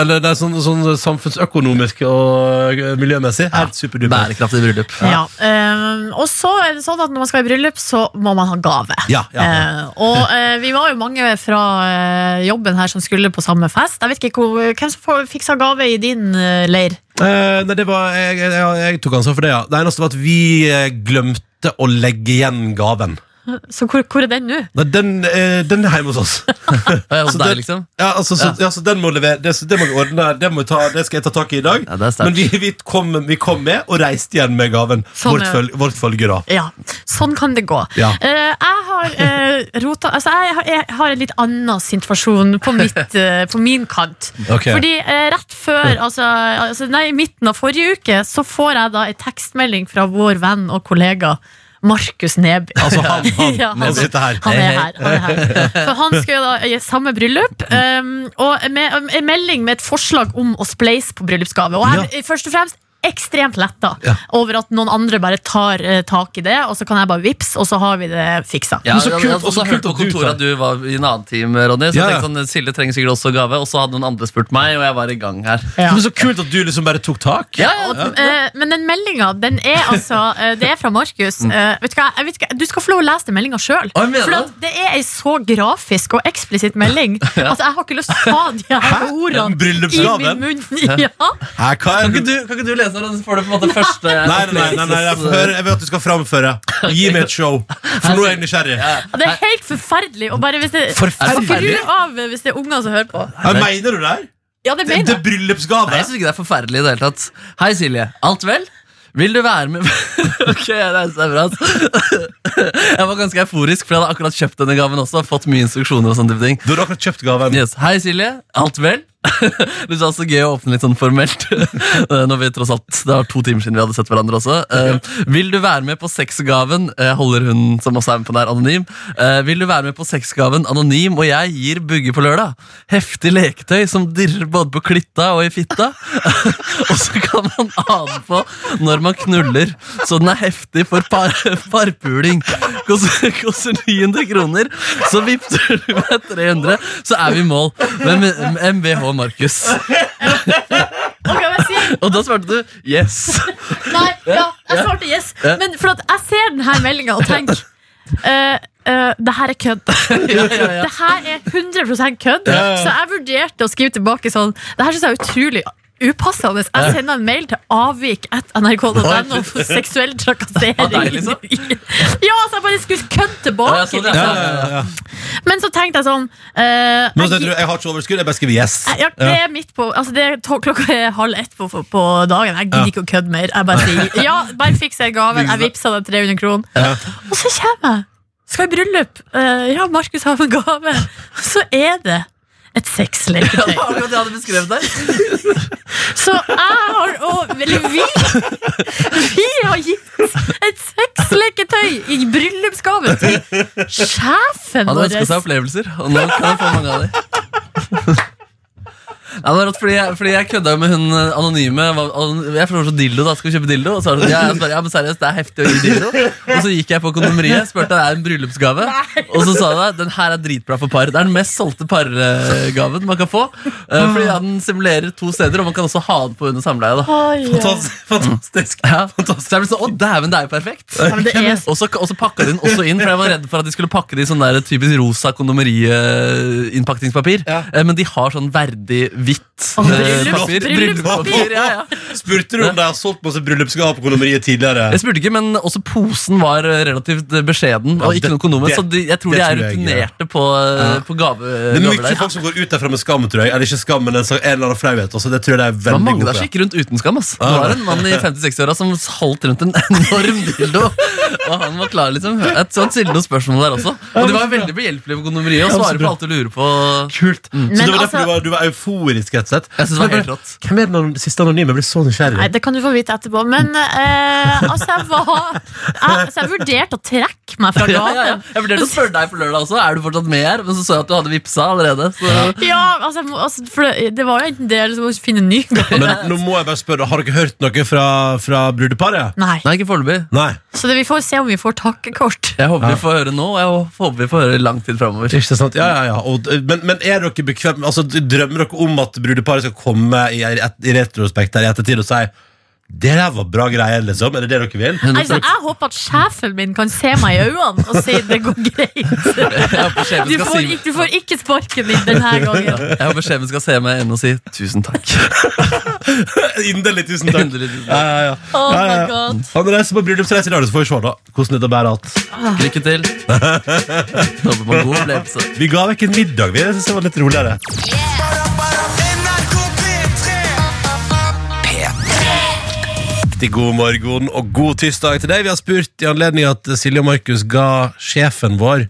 eller det er sånn, sånn samfunnsøkonomisk og eh, miljømessig. Helt superduper. Bærekraftig bryllup. Ja. eh, og så er det sånn at når man skal i bryllup, så må man ha gave. Ja, ja, ja. Uh, og uh, vi var jo mange fra uh, jobben her som skulle på samme fest. Jeg vet ikke hvor, Hvem som fiksa gave i din eh, leir? Eh, nei, det var, jeg, jeg, jeg, tok ansvar for det, ja. Det eneste var at vi eh, glemte å legge igjen gaven. Så hvor, hvor er den nå? Nei, den, eh, den er hjemme hos oss. Hos Så deg, det- liksom. Ja, altså, så, ja. så den må levere Det, så det må vi ordne Det, må vi ta, det skal jeg ta tak i i dag. Ja, det er sterkt. Men vi, vi, kom, vi kom med og reiste igjen med gaven. Sånn, vårt, ja. føl, vårt følge, da. Ja, sånn kan det gå. Ja. Eh, jeg har uh, rota Altså, jeg har, jeg har en litt annen situasjon på, mitt, eh, på min kant. Ok. Fordi eh, rett før, altså, altså nei, i midten av forrige uke, så får jeg da en tekstmelding fra vår venn og kollega Markus Neby. Altså han, han, Ja, han sitter her. Han er her. Han er her. For han skal jo da i samme bryllup, um, og med en melding med et forslag om å spleise på bryllupsgave. Og her, ja. først og fremst ekstremt letta Ja. over at noen andre bare tar eh, tak i det, og så kan jeg bare vips, og så har vi det fiksa. Ja, Men så kult- jeg og så kult hørt på at du kontoret tar- at du var i en annen team, Ronny. Så Ja, jeg ja. tenkte sånn, Silje trenger sikkert også gave, og så hadde noen andre spurt meg, og jeg var i gang her. Ja. Men så kult at du liksom bare tok tak. Og, eh, men den meldinga, den er altså eh, Det er fra Markus. Eh, vet du hva, jeg vet ikke, du skal få lov å lese den meldinga sjøl. Mener For det. at det er ei så grafisk og eksplisitt melding at jeg har ikke lyst til å ta de her ordene i min munn. Ja. Hæ, hva er Kan ikke, du, kan ikke du lese den, så får du på en måte første Nei, nei, nei, nei, jeg, får høre, jeg vil at du skal framføre. Gi meg et show. For nå er jeg nysgjerrig. Ja, Det er helt forferdelig. Og bare hvis det, Forferdelig? Skru av hvis det er unger som hører på. Hva mener du der? Ja, det Det, mener det er bryllupsgave. Nei, jeg synes ikke det er forferdelig i det hele tatt. Hei, Silje. Alt vel? Vil du være med Ok, det er så bra. ass. Jeg var ganske euforisk, for jeg hadde akkurat kjøpt denne gaven også. og Fått mye instruksjoner og sånne type ting. Du har akkurat kjøpt gaven. Yes. Hei, Silje. Alt vel? Det er så gøy å åpne litt sånn formelt. Eh, Når vi tross alt, Det var to timer siden vi hadde sett hverandre også. Eh, vil du være med på sexgaven? Jeg holder hun som også er med på den anonym. Eh, vil du være med på sexgaven anonym, og jeg gir bugge på lørdag? Heftig leketøy som dirrer både på klitta og i fitta. og så kan man ane på når man knuller, så den er heftig for par, parpuling. Koster, koster 900 kroner, så vipper du med 300, så er vi i mål. Med med MBH Markus. Og da svarte du yes. Nei, ja, jeg svarte yes. Men for at jeg ser denne meldinga og tenker uh, Uh, det her er kødd. Ja, ja, ja. Det her er 100% kødd. Så jeg vurderte å skrive tilbake sånn Det her synes jeg er utrolig upassende. Jeg sender en mail til avvik at nrk.no for seksuell trakassering. Liksom? Ja, så jeg bare skulle kødde tilbake. Ja, sånn, ja. Ja, liksom. ja, ja, ja. Men så tenkte jeg sånn uh, Men så jeg- du, jeg har ikke overskudd, jeg bare skriver yes. ja, det er midt på altså det er to, Klokka er halv ett på, på dagen. Jeg gidder ikke å kødde mer. Jeg bare sier ja, bare fiks den gaven. Jeg vippsa deg 300 kroner. Og så kommer jeg. Skal i bryllup. Uh, ja, Markus har en gave. Så er det et Ja, sexleketøy. det akkurat det jeg hadde beskrevet der. Så jeg har og, Eller vi Vi har gitt et sexleketøy i bryllupsgave til sjefen Han vår. ønska seg opplevelser, og nå kan han få mange av dem. Ja, det var rått, fordi, jeg, fordi jeg kødda jo med hun eh, anonyme. Anon- Jeg foreslo dildo. da, Skal vi kjøpe dildo? Og så var hun sånn, ja, jeg ja, men seriøst, det er heftig å gi dildo. Og så gikk jeg på kondomeriet, spurte om det er en bryllupsgave. Og så sa de den her er dritbra for par. Det er den mest solgte pargaven man kan få. eh, Fordi ja, den simulerer to steder, og man kan også ha den på under samleie. da Oi, ja. Fantastisk. fantastisk. ja. Så jeg ble sånn, å dæven, det er jo perfekt. Ja, men det er Og så, og så pakka de den også inn, for jeg var redd for at de skulle pakke det i sånn der typisk rosa kondomeriinnpakningspapir. Ja. Eh, Men de har sånn verdig hvitt bryllups- papir. bryllupspapir. Ja, ja. Spurte du om de har solgt masse bryllupsgaver på kondomeriet tidligere? Jeg spurte ikke, men også posen var eh, relativt eh, beskjeden. Og ikke noe kondomer, Så de, jeg tror de er rutinerte på, på gave, Det er mye folk som går ut derfra med skam, tror jeg. Eller ikke skam, men en, eller annen flauhet. Det tror jeg det er veldig mange gode der gikk rundt uten skam. ass. Det var en mann i 50-60-åra som holdt rundt en enorm dildo. Og han var klar, liksom. Jeg så han stilte noen spørsmål der også. Og de var veldig behjelpelige på kondomeriet og svarer på alt du lurer på. Kult. Så det var derfor altså- du, var, du var euforisk, rett og slett. Jeg synes det var helt rått. Hvem er den siste anonyme? Jeg blir så nysgjerrig. Nei, Det kan du få vite etterpå. Men eh, altså, jeg var jeg, Så jeg vurderte å trekke meg fra Ja, ja, ja. Jeg vurderte å spørre deg på lørdag også. Er du fortsatt med her? Men så så jeg at du hadde vippsa allerede. Så. Ja, altså, jeg må- altså, for det, det var jo enten det eller så må vi finne en ny gave. Men nå må jeg bare spørre, har dere hørt noe fra, fra brudeparet? Nei. Nei, ikke foreløpig. Så det, vi får se om vi får takkekort. Jeg håper vi får høre nå, og jeg håper vi får høre lang tid framover. Ja, ja, ja. Men, men er dere bekvemme? Altså, Drømmer dere om at brudeparet skal komme i, i retrospekt her i ettertid og si det der var bra greier, liksom? Er det det dere vil? Altså, jeg håper at sjefen min kan se meg i øynene og si det går greit. Jeg Du får, ikke, du får ikke sparken min denne gangen. Jeg håper sjefen skal se meg igjen og si tusen takk. Inderlig tusen takk. Inderlig, tusen takk. ja, ja. Oh Ja, ja, my ja. god. Han reiser på bryllupsreise i dag, så får vi se da hvordan dette bærer alt. Lykke til. Håper på en god opplevelse. Vi ga vekk en middag. Vi synes det var litt roligere. Riktig god morgen og god tirsdag til deg. Vi har spurt i anledning at Silje og Markus ga sjefen vår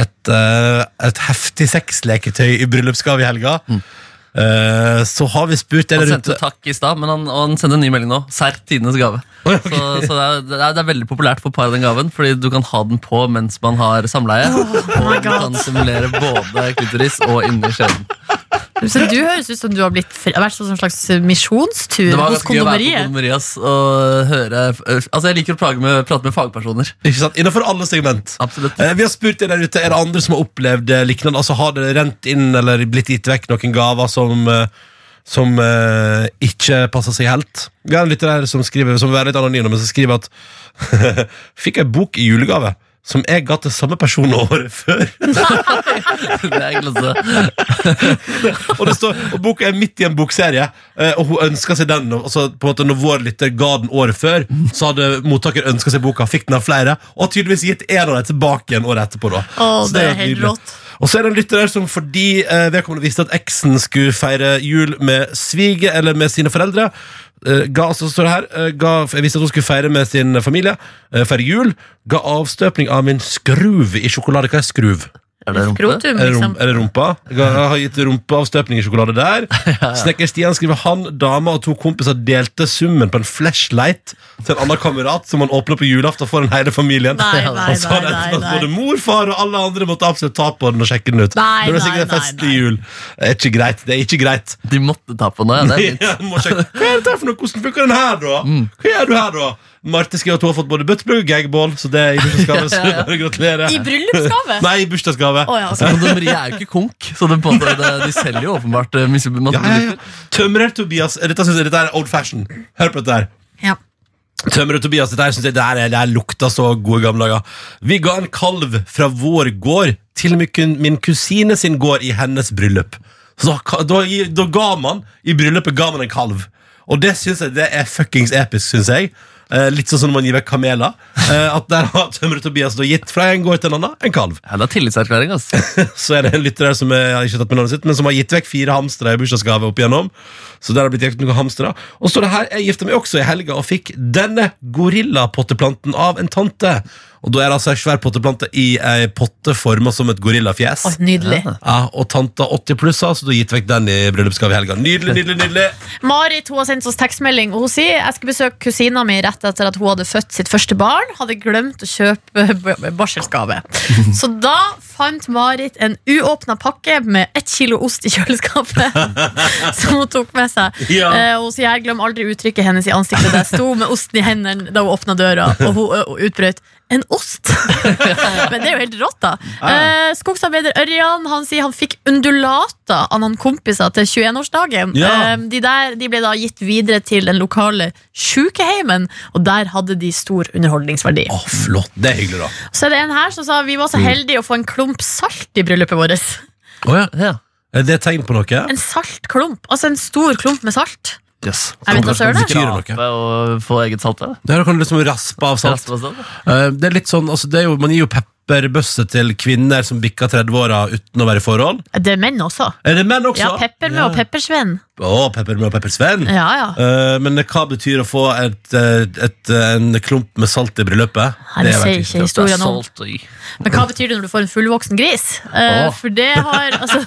et, eh, et heftig sexleketøy i bryllupsgave i helga. Eh, så har vi spurt Han sendte rundt takk i stad, men han, og han sender en ny melding nå. Serr tidenes gave. Oi, ok. Så, så det, er, det, er, det er veldig populært for par den gaven, fordi du kan ha den på mens man har samleie. og my du kan simulere både klitoris og inni skjeden. Så du høres ut som du har blitt, vært på en slags misjonstur Det var hos kondomeriet. kondomeriet og høre Altså, jeg liker å med, prate med fagpersoner. Ikke sant? Innenfor alle segment. Absolutt. Eh, Vi har spurt dere der ute, Er det andre som har opplevd eh, lignende? Altså Har det rent inn eller blitt gitt vekk noen gaver som, eh, som eh, ikke passer seg helt? Vi har en lytter her som skriver Som vil være litt anonym, men som skriver at Fikk ei bok i julegave som jeg ga til samme person året før. Det er og, det står, og Boka er midt i en bokserie, eh, og hun ønska seg den. Og så på en måte Når vår lytter ga den året før, så hadde mottaker ønska seg boka, fikk den av flere, og har tydeligvis gitt en av dem tilbake igjen året etterpå. da oh, Så det er helt rått. Og så er det en lytter der som fordi eh, vedkommende visste at eksen skulle feire jul med svige eller med sine foreldre, ga, så står det her, eh, ga, jeg visste at hun skulle feire med sin familie, eh, feire jul, ga avstøpning av min skruv i sjokolade. Hva er skruv? Er det rumpe? Skrotum, Er det, liksom. er det rumpa? Jeg har gitt rumpeavstøpning i sjokolade der. Snekker Stian skriver han, dama og to kompiser delte summen på en flashlight til en annen kamerat som han åpner på julaften foran den hele familien. Nei, nei, Og så har det nei, nei, at både mor, far og alle andre måtte absolutt ta på den og sjekke den ut. Nei, det ble sikkert en nei, festlig jul. Det er ikke greit. Det er ikke greit. De måtte ta på den. Ja, det er fint. Ja. Hva er dette for noe? Hvordan funker den her, da? Mm. Hva gjør du her, da? Marte skriver at hun har fått både buttplug og gagball, så det er i bursdagsgave. Så bare gratulerer. I bryllupsgave? Nei, i bursdagsgave. Oh, ja, Altså, Kondomeriet er jo ikke konk, så de, måte, de selger jo åpenbart eh, masse Ja, ja, ja. Tømrer-Tobias Dette, synes jeg, dette er old fashion. Hør på dette her. Ja. Tømrer-Tobias, dette her synes jeg det, her, det her lukta så gode gamle dager. Vi ga en kalv fra vår gård til min kusine sin gård i hennes bryllup. Så da, da, da ga man i bryllupet ga man en kalv. Og det synes jeg det er fuckings episk, synes jeg. Eh, litt sånn som når man gir vekk kameler. Eh, at der har Tømrer-Tobias da gitt fra en gård til en annen en kalv. Ja, det er tillitserklæring, altså. Så er det en lytter her som er, har ikke tatt med navnet sitt Men som har gitt vekk fire hamstere i bursdagsgave opp igjennom Så der har blitt gitt noen hamstere Og så det her, jeg gifte meg også i helga Og fikk denne gorilla-potteplanten av en tante Og da er det altså en svær potteplante I en potte formet som et gorillafjes Å, nydelig. ja, Og tanta 80 pluss Så du har gitt vekk den i bryllupsgave i helga Nydelig, nydelig, nydelig Marit hun har sendt oss tekstmelding, og hun sier jeg skal besøke kusina mi rett etter at hun hadde født sitt første barn. Hadde glemt å kjøpe barselsgave. Så da fant Marit en uåpna pakke med ett kilo ost i kjøleskapet. Som hun tok med seg. Ja. Uh, og hun sier jeg glemmer aldri uttrykket hennes i ansiktet da jeg sto med osten i hendene da hun åpna døra, og hun uh, utbrøt en ost! Men det er jo helt rått, da. Eh, skogsarbeider Ørjan han sier han fikk undulater av noen kompiser til 21-årsdagen. Ja. Eh, de, der, de ble da gitt videre til den lokale sjukeheimen, og der hadde de stor underholdningsverdi. Å, flott, det er hyggelig da Så er det en her som sa vi var så heldige å få en klump salt i bryllupet vårt. Åja, Ja. Er det tegn på noe? En saltklump. Altså en stor klump med salt. Yes. Jeg vet da søren. det. Betyr noe? Skrape og få eget salt. da. Det her kan du liksom raspe av salt. Raspe av salt. Eh, Det er litt sånn, altså det er jo, Man gir jo pepperbøsse til kvinner som bikker 30-åra uten å være i forhold. Det er menn også. Er det menn også? Ja, Peppermø og Peppersvenn. Oh, pepper med og Peppersvenn? Ja, ja. Uh, men hva betyr å få et, et, et, en klump med salt i bryllupet? Nei, det sier ikke historien om. Salt og i. Men hva betyr det når du får en fullvoksen gris? Uh, oh. For det har altså,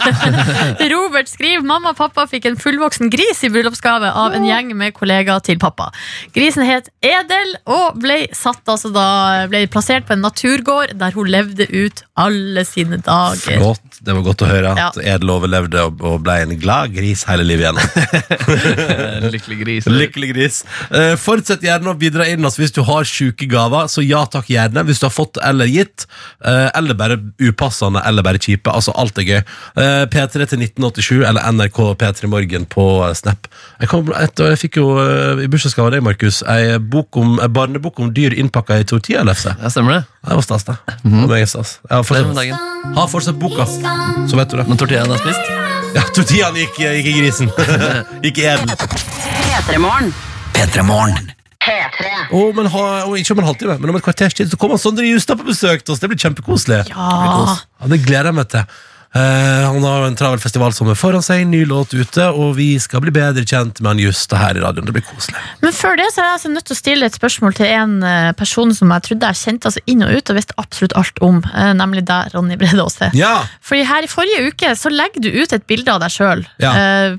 Robert skriver mamma og pappa fikk en fullvoksen gris i bryllupsgave av en gjeng med kollegaer til pappa. Grisen het Edel og ble satt altså da Ble plassert på en naturgård der hun levde ut alle sine dager. Flott, det var godt å høre at Ja. Edel overlevde og, ble en glad gris hele livet igjen. Lykkelig gris. Lykkelig gris. Eh, fortsett gjerne å bidra inn altså, hvis du har sjuke gaver. Så ja takk, gjerne. Hvis du har fått eller gitt. eh, eller bare upassende eller bare kjipe. Altså, alt er gøy. Eh, P3 til 1987 eller NRK P3 Morgen på Snap. Jeg, kom, etter, jeg fikk jo i bursdagsgave av deg, Markus, ei bok om- ei barnebok om dyr innpakka i tortillalefse. Ja, stemmer det. Det var stas, det. Det er stas. Jeg har fortsatt, dagen. har fortsatt boka, så vet du det. Men tortillaen er spist? Ja, Tortillaen gikk, gikk i grisen. gikk i eden. P3morgen. P3 Morgen. P3. Og, men ha, oh, ikke om en halvtime, men om et kvarters tid så kommer Sondre Justad på besøk til oss. Det blir kjempekoselig. Ja. Ja, det gleder jeg meg til. Eh, han har en travel festivalsommer foran seg, ny låt ute, og vi skal bli bedre kjent med han Justad her i radioen. Det blir koselig. Men før det så er jeg altså nødt til å stille et spørsmål til en eh, person som jeg trodde jeg kjente altså inn og ut og visste absolutt alt om, eh, nemlig deg, Ronny Brede Aase. Ja! Fordi her i forrige uke så legger du ut et bilde av deg sjøl Ja.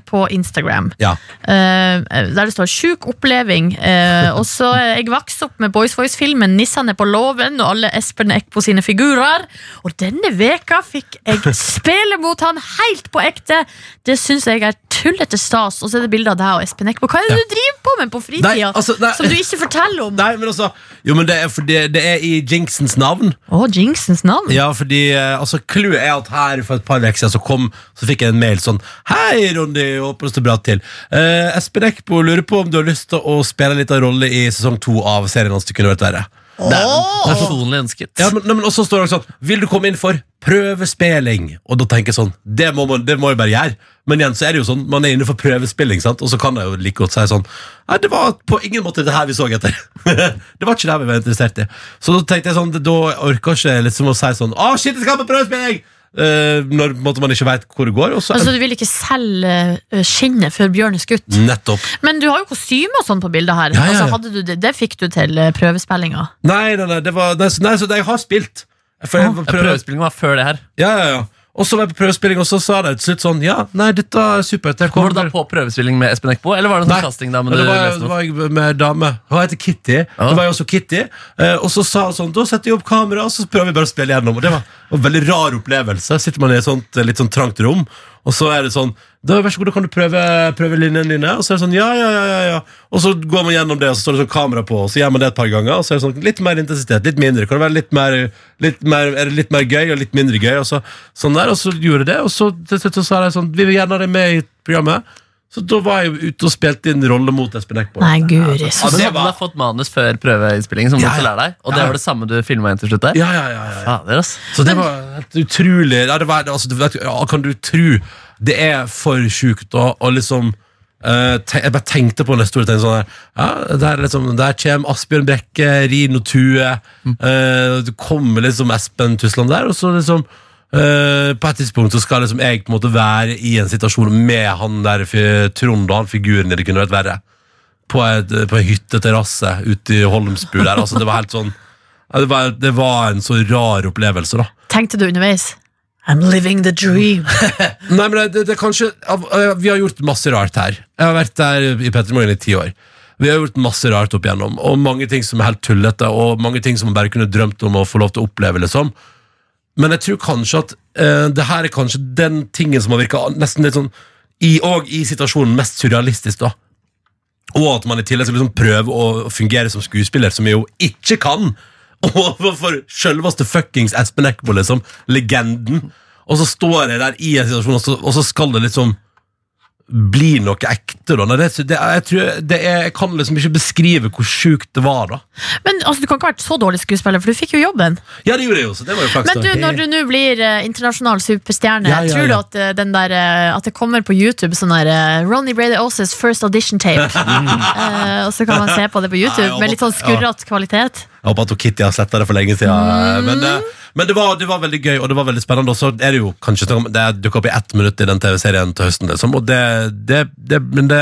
på Instagram. Ja. uh, der det står 'sjuk oppleving'. uh, og så Jeg vokste opp med Boys Voice-filmen 'Nissene på låven' og alle Espen Eckbo sine figurer. Og denne veka fikk jeg spille mot han helt på ekte! Det syns jeg er tullete stas. Og så er det bilde av deg og Espen Eckbo. Hva er det du driver på med på fritida altså, som du ikke forteller om? Nei, men altså Jo, men det er fordi det er i Jinxens navn. Å, Jinxens navn? Ja, fordi eh, altså Clouet er at her for et par uker siden så, kom, så fikk jeg en mail sånn Hei, Ronny, håper det står bra til. Uh, Espen Eckbo lurer på om du har lyst til å spille en liten rolle i sesong to av serien hans Det kunne vært verre. Det er personlig ønsket. Ja, men, nei, men også står det sånn Vil du komme inn for prøvespilling? Og da tenker jeg sånn Det må man det må jeg bare gjøre. Men igjen så er det jo sånn man er inne for prøvespilling, sant? og så kan jeg jo like godt si sånn Nei, det var på ingen måte det her vi så etter. det var ikke det her vi var interessert i. Så da tenkte jeg sånn Da orker jeg ikke liksom å si sånn Å, shit, jeg skal på prøvespilling! Eh, når på måte, man ikke veit hvor det går. Også, Altså, Du vil ikke selge eh, skinnet før bjørn er skutt? Nettopp. Men du har jo kostyme og sånn på bildet her. Ja, ja, ja. Altså, hadde du det, det fikk du til eh, prøvespillinga. Nei, nei, nei, det var Nei, så, nei, så jeg har spilt. For jeg, Ja, Prøvespillingen var før det her. Ja, ja, ja. Og så var jeg på prøvespilling, og så sa de til slutt sånn Ja, nei, dette er supert. Jeg Var du da på prøvespilling med Espen Eckbo, eller var det en Nei. sånn castingdame? Ja, du det var, det var jeg med dame. Hun heter Kitty. Det var jeg også Kitty. Eh, og så sa hun sånn Da setter jeg opp kamera, og så prøver vi bare å spille gjennom. Og det var en veldig rar opplevelse. Sitter man i et sånt eh, litt sånn trangt rom, og så er det sånn da, Vær så god, da kan du prøve, prøve linjene dine. Og så er det sånn, ja, ja, ja, ja. Og så går man gjennom det, og så står det sånn kamera på, og så gjør man det et par ganger. Og så er det sånn litt mer intensitet, litt mindre. Kan det være litt mer, litt mer, er det litt mer gøy og litt mindre gøy? Og så, sånn der, og så gjorde jeg det, og så til slutt så sa de sånn Vi vil gjerne ha deg med i programmet. Så da var jeg ute og spilte inn rolle mot Espen Eckbo. Nei, guri. Ja, så- du det hadde var- fått manus før prøveinnspilling, som Ja, ja. lærer deg? Og Ja. det var det samme du filma inn til slutt der? Ja, ja, ja, ja, ja. Fader, ass. Så det var helt utrolig ja, det var, altså, du vet, ja, Kan du tro Det er for sjukt å å liksom Uh, Jeg bare tenkte på neste ord tenkte sånn der, ja, der, liksom, der kommer Asbjørn Brekke, Rino Tue eh, Det kommer liksom Espen Tusland der Og så liksom eh, På et tidspunkt så skal liksom jeg på en måte være I en situasjon med han der Trond og han figuren i det kunne vært verre På, et, på en hytteterrasse Ute i Holmsbu der altså, Det var helt sånn det, var, det var en så rar opplevelse da Tenkte du underveis I'm living the dream. Nei, men det, det er kanskje eh, Vi har gjort masse rart her. Jeg har vært der i Petter Morgen i ti år. Vi har gjort masse rart opp igjennom, og mange ting som er helt tullete, og mange ting som man bare kunne drømt om å få lov til å oppleve. liksom. Men jeg tror kanskje at uh, det her er kanskje den tingen som har virka nesten litt sånn i, Og i situasjonen mest surrealistisk, da. Og at man i tillegg skal liksom prøve å fungere som skuespiller, som jeg jo ikke kan. Overfor selveste fuckings Espen Eckbo, liksom. Legenden. Og så står jeg der i en situasjon, og så, og så skal det liksom blir noe ekte. Da. Nei, det, det, jeg, tror, det er, jeg kan liksom ikke beskrive hvor sjukt det var. da Men altså, du kan ikke ha vært så dårlig skuespiller, for du fikk jo jobben. Ja, det gjorde jeg jo, så det var jo flaks. Men du, når du nå blir uh, internasjonal superstjerne, Ja, ja, tror du ja. at, uh, den der, uh, at det kommer på YouTube sånn der Ronny Brady Oses first audition tape? Og så kan man se på det på YouTube Ja, håper, med litt sånn skurrete kvalitet. Jeg håper at Kitty har sletta det for lenge siden. Men, eh, men det, var, det var veldig gøy, og det var veldig spennende. Og så er det jo kanskje Det dukker opp i ett minutt i den TV-serien til høsten. Liksom, og det, det, det, men det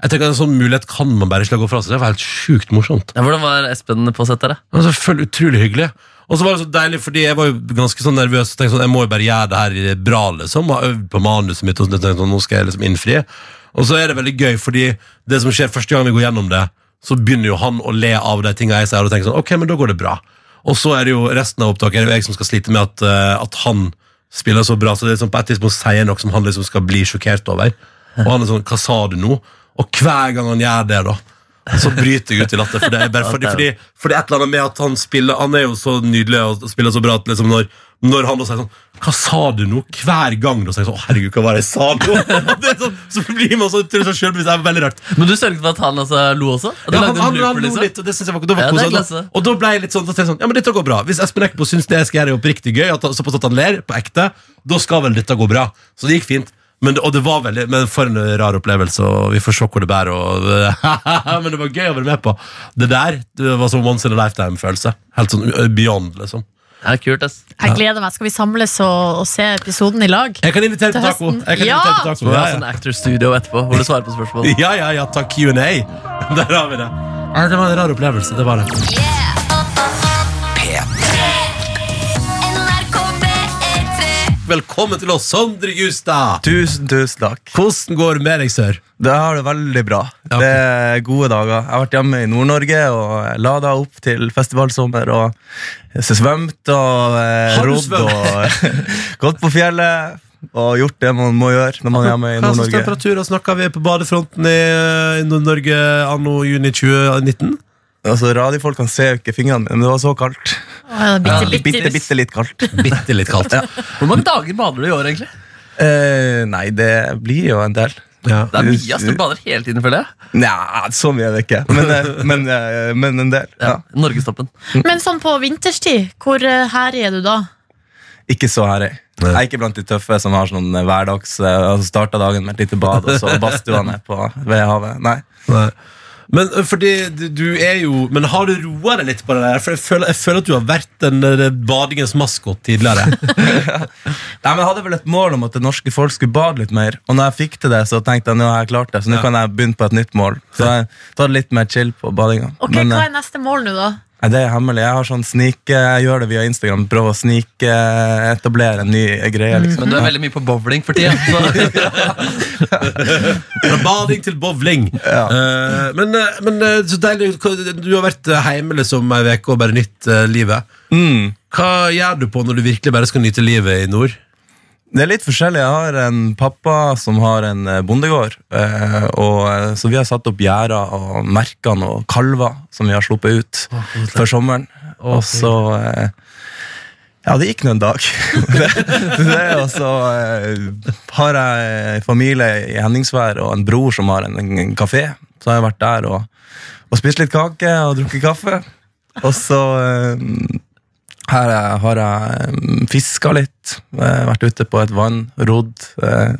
Jeg tenker En sånn mulighet kan man bare ikke gå fra seg. Det var helt sjukt morsomt. Ja, hvordan var Espen på settet? selvfølgelig utrolig hyggelig. Og så var det så deilig, fordi jeg var jo ganske sånn nervøs. Tenkte sånn, Jeg må jo bare gjøre det her bra, liksom. Og har øvd på manuset mitt. Og så tenkte jeg sånn, nå skal jeg liksom innfri. Og så er det veldig gøy, fordi det som skjer første gang vi går gjennom det, så begynner jo han å le av de tingene jeg sier, og tenker sånn, ok, men da går det bra. Og så er det jo resten av opptaket er det jeg som skal slite med at, eh, at han spiller så bra, så det er liksom på et tidspunkt sier noe som han liksom skal bli sjokkert over. Og han er sånn, hva sa du nå? Og hver gang han gjør det da, så bryter jeg ut i latter. For det er bare fordi, fordi, fordi et eller annet med at han spiller Han er jo så nydelig og spiller så bra at liksom når, når han da sier sånn Hva sa du nå? Hver gang da sier jeg sånn Å, herregud, hva var det jeg sa nå? det sånn, så blir man så så selvbevisst. Det er veldig rart. Men du sørget for at han altså lo også? At Ja, lagde han, han, han lo litt, og det synes jeg var, da var Ja, det og da ble jeg litt sånn, da sånn Ja, men dette går bra. Hvis Espen Eckbo syns det jeg skal gjøre, er oppriktig gøy, at, han- såpass at han ler på ekte, da skal vel dette gå bra. Så det gikk fint. Men, det- og det var veldig, men For en rar opplevelse, og vi får se hvor det bærer. Og, men det var gøy å være med på. Det der det var som once in a lifetime-følelse. Helt sånn beyond, liksom. Ja, kult, ass. Jeg gleder meg. Skal vi samles og, og se episoden i lag? Jeg kan invitere Til taco. Jeg kan Ja! invitere til Så vi taco. har Ja, sånn Actor Studio etterpå, hvor du svarer på spørsmål. ja, ja, ja, takk Q&A. Der har vi det. Det var en rar opplevelse. Det var det. Velkommen til oss, Sondre Gustad. Tusen, tusen takk. Hvordan går det med deg, sør? Det har det veldig bra. Ja. Det er gode dager. Jeg har vært hjemme i Nord-Norge og lada opp til festivalsommer. og Svømt og eh, rodd og gått på fjellet. Og gjort det man må gjøre når man er hjemme i Nord-Norge. Hva slags temperaturer snakker vi på badefronten i, i Nord-Norge anno juni 2019? Altså, Radiofolk kan se ikke fingrene mine, men det var så kaldt. Å, det er bitte, bitte, Bitte, bitte litt kaldt. Bitte litt kaldt. Hvor mange dager bader du i år, egentlig? Eh, nei, det blir jo en del. Ja. Det er mye, ass. Du bader hele tiden, føler jeg. Nja, så mye er det ikke. Men, eh, men, eh, men en del. Ja. Ja. Norgestoppen. Men sånn på vinterstid, hvor eh, herlig er du da? Ikke så herlig. Jeg er ikke blant de tøffe som har sånn hverdags altså Starta dagen med et lite bad, og så badstuene på ved havet. Nei. Nei. Men fordi du, du er jo Men har du roa deg litt på det der? For jeg føler, jeg føler at du har vært den der badingens maskot tidligere. Nei, men Jeg hadde vel et mål om at det norske folk skulle bade litt mer. Og når jeg fikk til det, så tenkte jeg nå har jeg klart det, så nå Ja. kan jeg begynne på et nytt mål. Så jeg tar det litt mer chill på badinga. Ok, men Hva eh, er neste mål nå, da? Nei, det er hemmelig. Jeg har sånn sneak, jeg gjør det via Instagram. Prøver å snike-etablere en ny greie. liksom. Men du er veldig mye på bowling for tida. Så. Fra bading til bowling. Eh, men, eh, men eh, så deilig. Du har vært eh, hjemme liksom ei uke og bare nytt eh, livet. Mm. Hva gjør du på når du virkelig bare skal nyte livet i nord? Det er litt forskjellig. Jeg har en pappa som har en eh, bondegård. eh, Og, eh, så vi har satt opp gjerder og merker noen kalver som vi har sluppet ut før sommeren. Og så Ja, det gikk nå en dag. og så har jeg familie i Henningsvær og en bror som har en, en kafé. Så har jeg vært der og, og spist litt kake og drukket kaffe. Og så her er- har jeg fiska litt, eh, vært ute på et vann, rodd. Eh,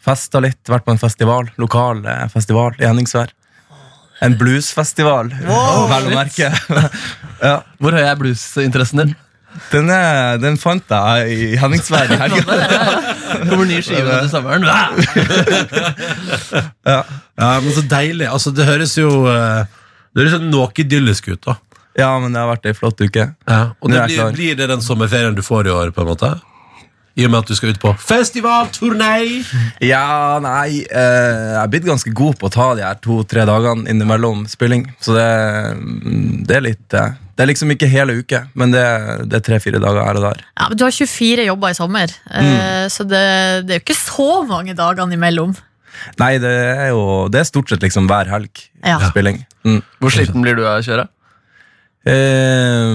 festa litt, vært på en festival, lokal eh, festival i Henningsvær. En bluesfestival, vel å merke. ja, Hvor høy er bluesinteressen din? den, er, den fant jeg i Henningsvær i helgen. Kommer ny skive til sommeren. Ja. Ja, men Så deilig. Altså, det høres jo eh, Det høres noe idyllisk ut. da ja, men det har vært ei flott uke. Og det blir, blir det den sommerferien du får i år? på en måte I og med at du skal ut på festivalturné? Ja, nei, eh, jeg er blitt ganske god på å ta de her to-tre dagene innimellom spilling. Så det, mm, det er litt eh, Det er liksom ikke hele uke, men det, det er tre-fire dager her og der. Ja, men Du har 24 jobber i sommer, eh, så det, det er jo ikke så mange dagene imellom. Nei, det er jo Det er stort sett liksom hver helg Ja. spilling. Mm. Hvor sliten blir du av å kjøre? Eh,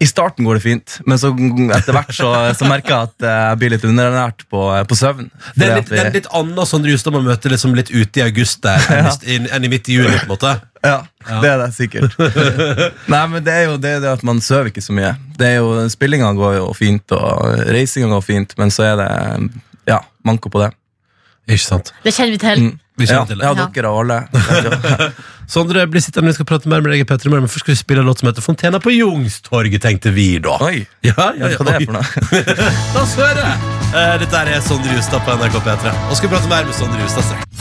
I starten går det fint, men så etter hvert så, så merker jeg at eh, jeg blir litt underernært på, på søvn. Det er litt, vi... det er litt annet Sondre Justad man møter liksom litt ute i august der enn, i, enn i midt i juli. på en måte Ja, det er det sikkert. Nei, men det er jo det, det at man sover ikke så mye. Det er jo, Spillinga går jo fint, og reisinga går fint, men så er det ja, manko på det. Ikke sant? Det kjenner vi til. Mm. Vi Ja, kjenner til det. ja, dere og alle. Sondre blir sittende, vi skal prate mer med deg Petter men først skal vi spille en låt som heter Fontena på Youngstorget, tenkte vi da. Oi, Ja, ja, ja. hva det er for noe? La oss høre! Uh, dette er Sondre Justad på NRK P3. Og skal vi prate mer med Sondre Justad straks.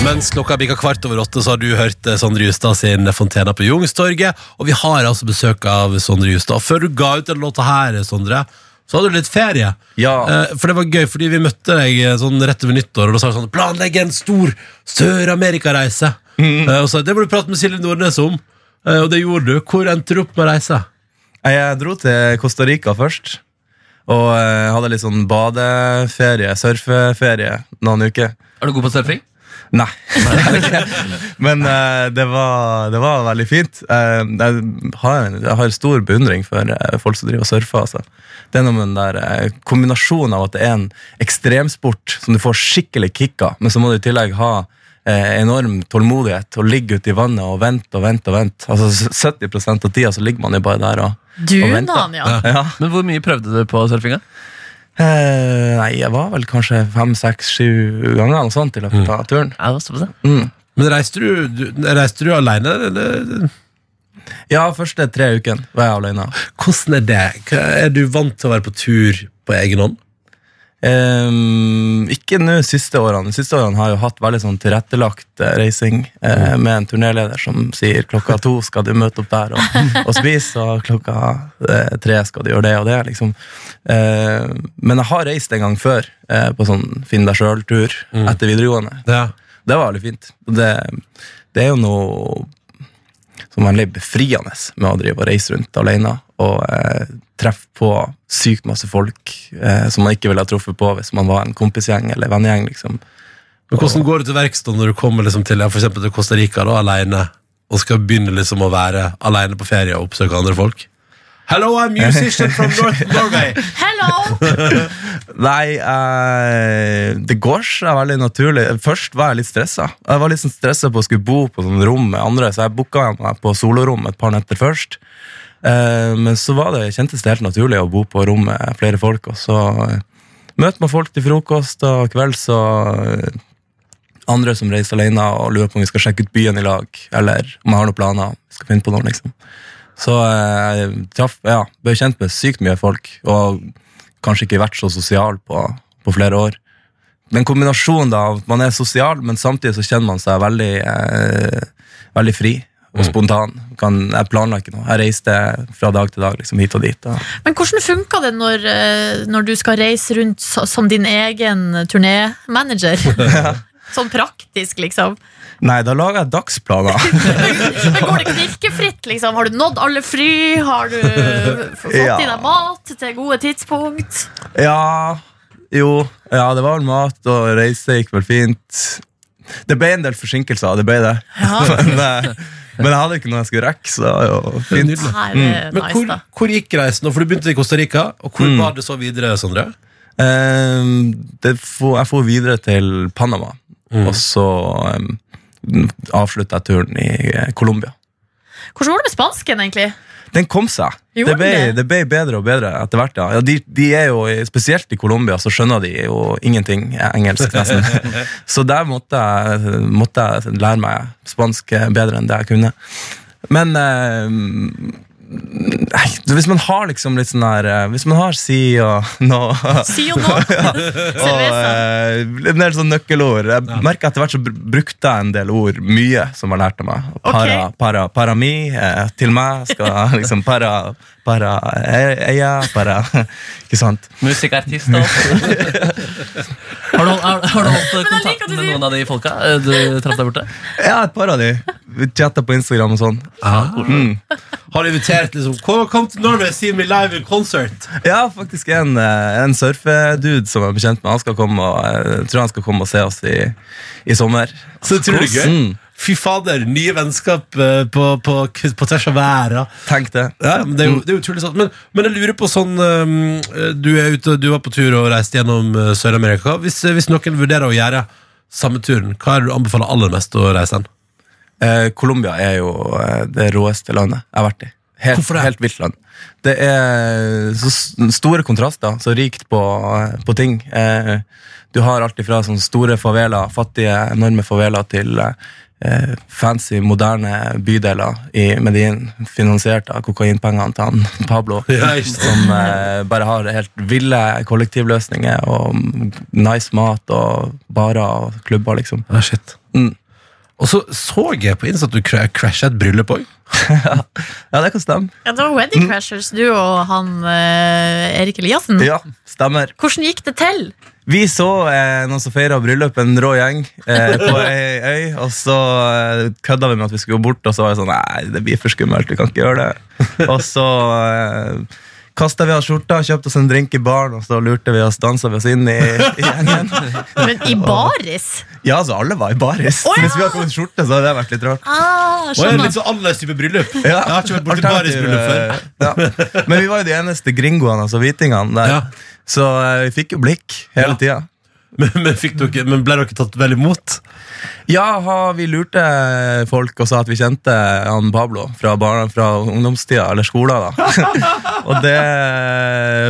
Mens klokka bikka kvart over åtte, så har du hørt eh, Sondre Justad sin Fontena på Youngstorget. Og vi har altså besøk av Sondre Justad. Før du ga ut den låta her, Sondre, så hadde du litt ferie. Ja. Eh, For det var gøy, fordi vi møtte deg eh, sånn rett over nyttår, og da sa du sånn 'Planlegg en stor Sør-Amerika-reise. Eh, Og så Det må du prate med Silje Nordnes om. Eh, Og det gjorde du. Hvor endte du opp med å reise? Jeg dro til Costa Rica først. Og eh, hadde litt sånn badeferie, surfeferie, noen uker. Er du god på surfing? Nei. Men uh, det, var, det var veldig fint. Uh, jeg, har, jeg har stor beundring for uh, folk som driver og surfer. Altså. Det er noe med den der kombinasjonen av at det er en ekstremsport som du får skikkelig kick av, men så må du i tillegg ha enorm tålmodighet og ligge ute i vannet og vente og vente. og vente. Altså 70% av tida så ligger man jo bare der og, og venter. Ja. Ja. Men hvor mye prøvde du på surfinga? Eh, nei, jeg var vel kanskje fem, seks, sju ganger noe sånt i løpet av turen. Ja, var. Mm. Men reiste du, du, reiste du alene, eller? Ja, første tre ukene var jeg alene. Hvordan er det? Er du vant til å være på tur på egen hånd? Ehm, ikke nå siste årene. De siste årene har jeg jo hatt veldig sånn tilrettelagt uh, reising eh, med en turnéleder som sier klokka to skal du møte opp der og, og spise, og klokka uh, tre skal du gjøre det og det. liksom. Eh, men jeg har reist en gang før på sånn finn deg sjøl-tur etter videregående. Ja. Det var veldig fint. Det, det er jo noe som er veldig befriende med å drive og reise rundt alene og eh, treffe på sykt masse folk eh, som man ikke ville ha truffet på hvis man var en kompisgjeng eller vennegjeng. liksom. Men hvordan går det til verks når du kommer liksom til, ja, for eksempel til Costa Rica da, alene, og skal begynne liksom å være alene på ferie og oppsøke andre folk? Hello, I'm musician from North Norway. Hello! Nei, eh, det går seg veldig naturlig. Først var jeg litt stressa. Jeg var litt sånn stressa på å skulle bo på sånn rom med andre, så jeg booka meg på solorom et par netter først. Eh, men så var det, kjentes det helt naturlig å bo på rom med flere folk, og så eh, møter man folk til frokost og kvelds, og eh, andre som reiser alene og lurer på om vi skal sjekke ut byen i lag, eller om jeg har noen planer. Vi skal finne på noe, liksom. Så jeg traff, ja, ble kjent med sykt mye folk, og kanskje ikke vært så sosial på, på flere år. Den kombinasjonen da, man er sosial, men samtidig så kjenner man seg veldig, eh, veldig fri og spontan. Kan, jeg planla ikke noe. Jeg reiste fra dag til dag, liksom hit og dit. Og, Men hvordan funka det når, eh, når du skal reise rundt som din egen turnémanager? Sånn praktisk, liksom. nei, da lager jeg dagsplaner. Men går det knirkefritt, liksom? Har du nådd alle fly? Har du fått Ja. i deg mat til gode tidspunkt? Ja, jo. Ja, det var vel mat, og reise gikk vel fint. Det ble en del forsinkelser, det ble det. Ja. men, eh, men jeg hadde ikke noe jeg skulle rekke, så det var jo fint. Nydelig. Her er Men nice, hvor, da. hvor gikk reisen? nå? For du begynte i Costa Rica, og hvor var det så videre, Sondre? Eh, det for, jeg får videre til Panama, og så um, avslutta jeg turen i eh, Colombia. Hvordan var det med spansken, egentlig? Den kom seg. Det ble, det? ble bedre og bedre etter hvert. Ja. Ja, de, de er jo, spesielt i Colombia så skjønner de jo ingenting engelsk, nesten. så der måtte jeg, måtte jeg lære meg spansk bedre enn det jeg kunne. Men eh, nei, hvis man har liksom litt sånn her eh, Hvis man har si og nå Si og nå. og Cerveza. eh, en del sånn nøkkelord. Jeg merker etter hvert så brukte jeg en del ord mye som jeg lærte meg. Para, okay. para, para mi, eh, til meg skal liksom para, para eia, para Ikke sant? Musikkartist og Har du, har, har du holdt kontakt med noen av de folka eh, du traff der borte? Ja, et par av de. Vi chatta på Instagram og sånn. Mm. Har du invitert liksom Kom, kom til Norway, see me live in concert. Ja, faktisk en, eh, en surfedude som jeg er bekjent med. Han skal komme og, eh, jeg tror han skal komme og se oss i, i sommer. Så det tror du er gøy? Mm. Fy fader, nye vennskap eh, på, på, på tvers av verden. Tenk det. Ja, men det er jo, det er jo utrolig sant. Men, men jeg lurer på sånn um, du, er ute, du var på tur og reiste gjennom uh, Sør-Amerika. Hvis, hvis noen vurderer å gjøre samme turen, hva er det du anbefaler aller mest å reise hen? Eh, Colombia er jo eh, det råeste landet jeg har vært i. Helt, Hvorfor det? helt vilt land. Det er så s- store kontraster, så rikt på, eh, på ting. Eh, du har alt ifra sånne store faveler, fattige, enorme faveler, til eh, fancy, moderne bydeler i Medin, finansiert av kokainpengene til han Pablo. Ja, som eh, bare har helt ville kollektivløsninger og nice mat og barer og klubber, liksom. Ah, shit. Mm. Og så så jeg på Insta at du cra- et bryllup òg. Ja, det kan stemme. Ja, det var Wedding Crashers, du og han eh, Erik Eliassen. Ja, stemmer. Hvordan gikk det til? Vi så eh, noen som feira bryllup, en rå gjeng, eh, på ei øy. Og så eh, kødda vi med at vi skulle gå bort, og så var jeg sånn Nei, det blir for skummelt, vi kan ikke gjøre det. Og så eh, kasta vi av skjorta, kjøpte oss en drink i baren, og så lurte vi oss, dansa vi oss inn i, i gjengen. Men i baris? Ja, altså, alle var i baris. Oh, ja! Hvis vi hadde kommet i skjorte, så hadde det vært litt rart. Ah, Og en litt så annerledes type bryllup. Ja, Jeg har ikke vært borti barisbryllup før. eh, Ja. Men vi var jo de eneste gringoene, altså hvitingene der. Ja. Så eh, vi fikk jo blikk hele Ja. tida. Men, men, fikk dere, men ble dere tatt vel imot? Ja, ha, vi lurte folk og sa at vi kjente han Pablo fra, barna, fra ungdomstida, eller skolen. da. og det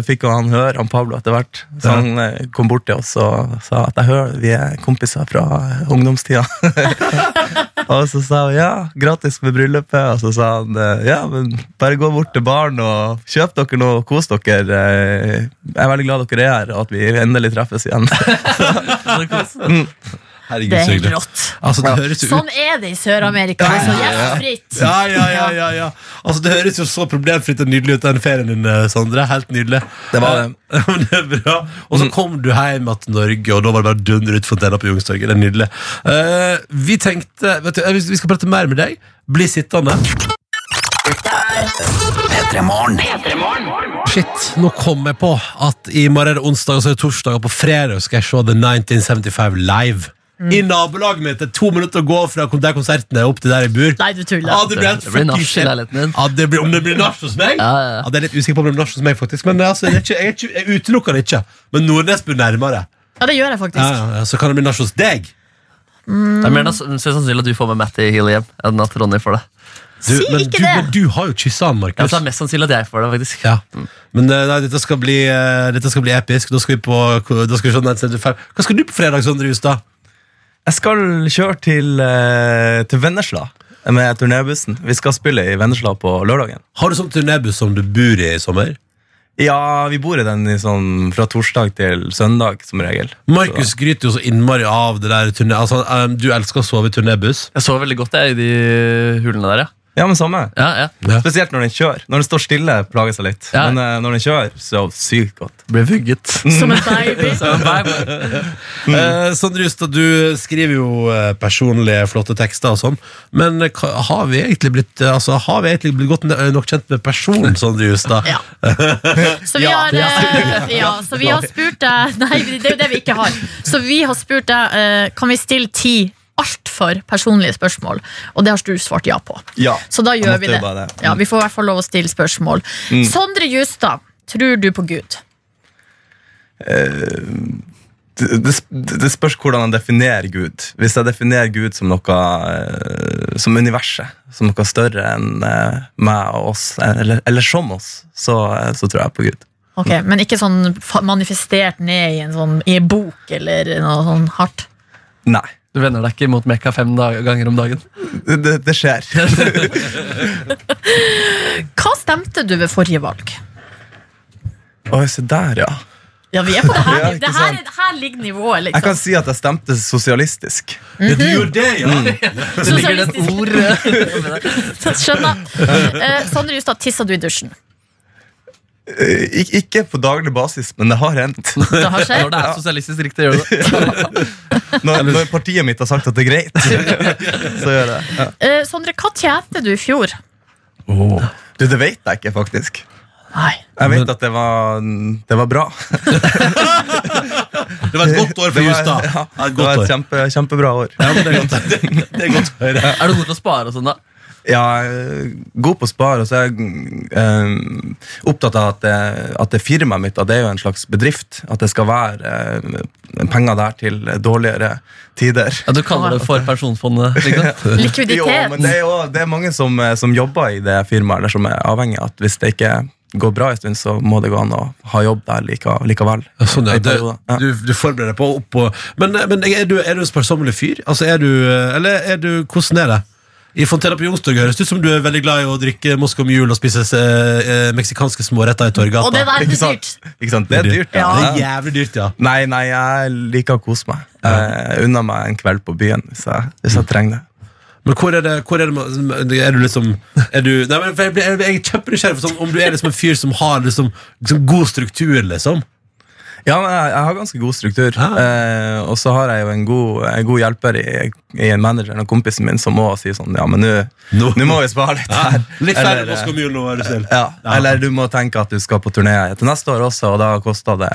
fikk jo han høre, han Pablo, etter hvert. Så han eh, kom bort til oss og sa at jeg hører vi er kompiser fra ungdomstida. og så sa hun ja, gratis med bryllupet. Og så sa han eh, ja, men bare gå bort til baren og kjøp dere noe, kos dere. Eh, Jeg er veldig glad dere er her, og at vi endelig treffes igjen. Herregud, Det er rått. Altså, det høres jo ut Sånn er det i Sør-Amerika. Det er så gjestfritt. ja, ja, ja, ja, ja. Altså, Det høres jo så problemfritt og nydelig ut, den ferien din, eh, Sondre. Helt nydelig. Det var det. Det er bra. Og så kom du hjem igjen til Norge, og da var det bare å dundre ut fontena på Youngstorget. Det er nydelig. Uh, vi tenkte vet du, eh, Vi skal prate mer med deg. Bli sittende. P3 Shit, nå kom jeg på at i morgen er det onsdag, og så er det torsdag, og på fredag skal jeg se The 1975 live. I nabolaget mitt. Det er to minutter å gå fra der konserten er opp til der jeg bor. Nei, du tuller. Ah, det blir, helt Det blir nach i leiligheten din. Ah, det blir, om det blir nach hos meg? Ja, ja, ja. det er litt usikker på om det blir nach hos meg, faktisk. Men altså, jeg, er ikke, jeg, er ikke, jeg utelukker det ikke. Men Nordnes blir nærmere. Ja, det gjør jeg faktisk. ja, ja, så kan det bli nach hos deg. Det er mer nas- er sannsynlig at du får med Matty Hill hjem enn at Ronny får det. Du, Si men, ikke du, det. men du har jo kyssa han, Ja, Markus. så det er mest sannsynlig at jeg får det, faktisk. Ja. Men eh, nei, dette, skal bli, eh, dette skal bli episk. Da skal vi på da skal vi se 1975. Hva skal du på fredag, Sondre Justad? Jeg skal kjøre til, eh, til Vennesla med turnébussen. Vi skal spille i Vennesla på lørdagen. Har du sånn turnébuss som du bor i i sommer? Ja, vi bor i den i sånn, fra torsdag til søndag, som regel. Markus gryter jo så innmari av det der turné... Altså, um, du elsker å sove i turnébuss. Jeg sover veldig godt jeg, i de hulene der, ja. Ja, men samme. ja, ja. Spesielt når den kjører. Når den står stille, plager seg litt. Ja. Men uh, når den kjører, så sykt godt. Ble vugget. Som en baby. Eh, Sondre Justad, du skriver jo eh, personlige, flotte tekster og sånn, men uh, har vi blitt Altså, har vi egentlig blitt godt nok kjent med personen Sondre Justad? Ja. Så vi har, ja, så vi har spurt deg Nei, det er jo det vi ikke har. Så vi har spurt deg eh, Kan vi stille ti altfor personlige spørsmål, og det har du svart ja på. Ja, Så da gjør vi det. det. Ja, vi får i hvert fall lov å stille spørsmål. Sondre Justad, tror du på Gud? det, det, det spørs hvordan jeg definerer Gud. Hvis jeg definerer Gud som noe eh, Som universet, som noe større enn eh, meg og oss, eller, eller som oss, så, så tror jeg på Gud. Ok, Men ikke sånn manifestert ned i en, sånn, i en bok eller noe sånn hardt? Nei. Du vender deg ikke mot Mekka fem ganger om dagen. Det, det, skjer. Hva stemte du ved forrige valg? Oi, se der, ja. Ja, vi er på det her. Ja, det her, her ligger nivået, liksom. Jeg kan liksom. si at jeg stemte sosialistisk. Ja, du gjorde det, ja! Det ligger det et ord Så Skjønner. Eh, Sondre Justad, tissa du i dusjen? Eh, ik ikke på daglig basis, men det har hendt. Det har skjedd? Når det er sosialistisk riktig, gjør det. Når, når partiet mitt har sagt at det er greit, så gjør jeg det. Ja. Uh, Sondre, hva tjente du i fjor? Du, det vet jeg ikke, faktisk. Nei. Jeg vet at det var, det var bra. Det var et godt år for Det var- Justad. Ja, Ja, det var et kjempe, kjempebra år. Ja, det, er godt, det, det er godt å høre. Er du god til å spare og sånn, da? Ja, er god på å spare, og så er jeg eh, opptatt av at det, at det firmaet mitt at det er jo en slags bedrift. At det skal være eh, penger der til dårligere tider. Ja, Du kaller det for pensjonsfondet? Liksom. Likviditet. Jo, men det er jo det er mange som, eh, som jobber i det firmaet, eller som er avhengig av at hvis det ikke går bra en stund, så må det gå an å ha jobb der like, likevel. Ja, Sånn, ja. Det, du, du forbereder deg på opp og Men, men er, du, er du en sparsommelig fyr? Altså, er du Eller er du Hvordan er det? I Fontena på Youngstorget høres det ut som du er veldig glad i å drikke Moskva Mule og spise eh, eh, meksikanske småretter i Torgata. Og det er sant? dyrt. Ikke sant? Det er dyrt, Ja. ja. Det er jævlig dyrt, ja. Nei, nei, jeg liker å kose meg. Jeg unna meg en kveld på byen hvis jeg, hvis jeg trenger det. Men hvor er det, hvor er det Er du liksom er du, nei, men jeg, blir- jeg, jeg er kjempenysgjerrig på sånn, om du er liksom en fyr som har liksom, liksom god struktur, liksom. Ja, men jeg, har ganske god struktur. Ah. Eh, og så har jeg jo en god, en god hjelper i, i en manageren og kompisen min, som må si sånn Ja, men nå må vi spare litt her. Litt færre Moskva Mule nå, er du snill. ja, eller du må tenke at du skal på turné til neste år også, og da koster det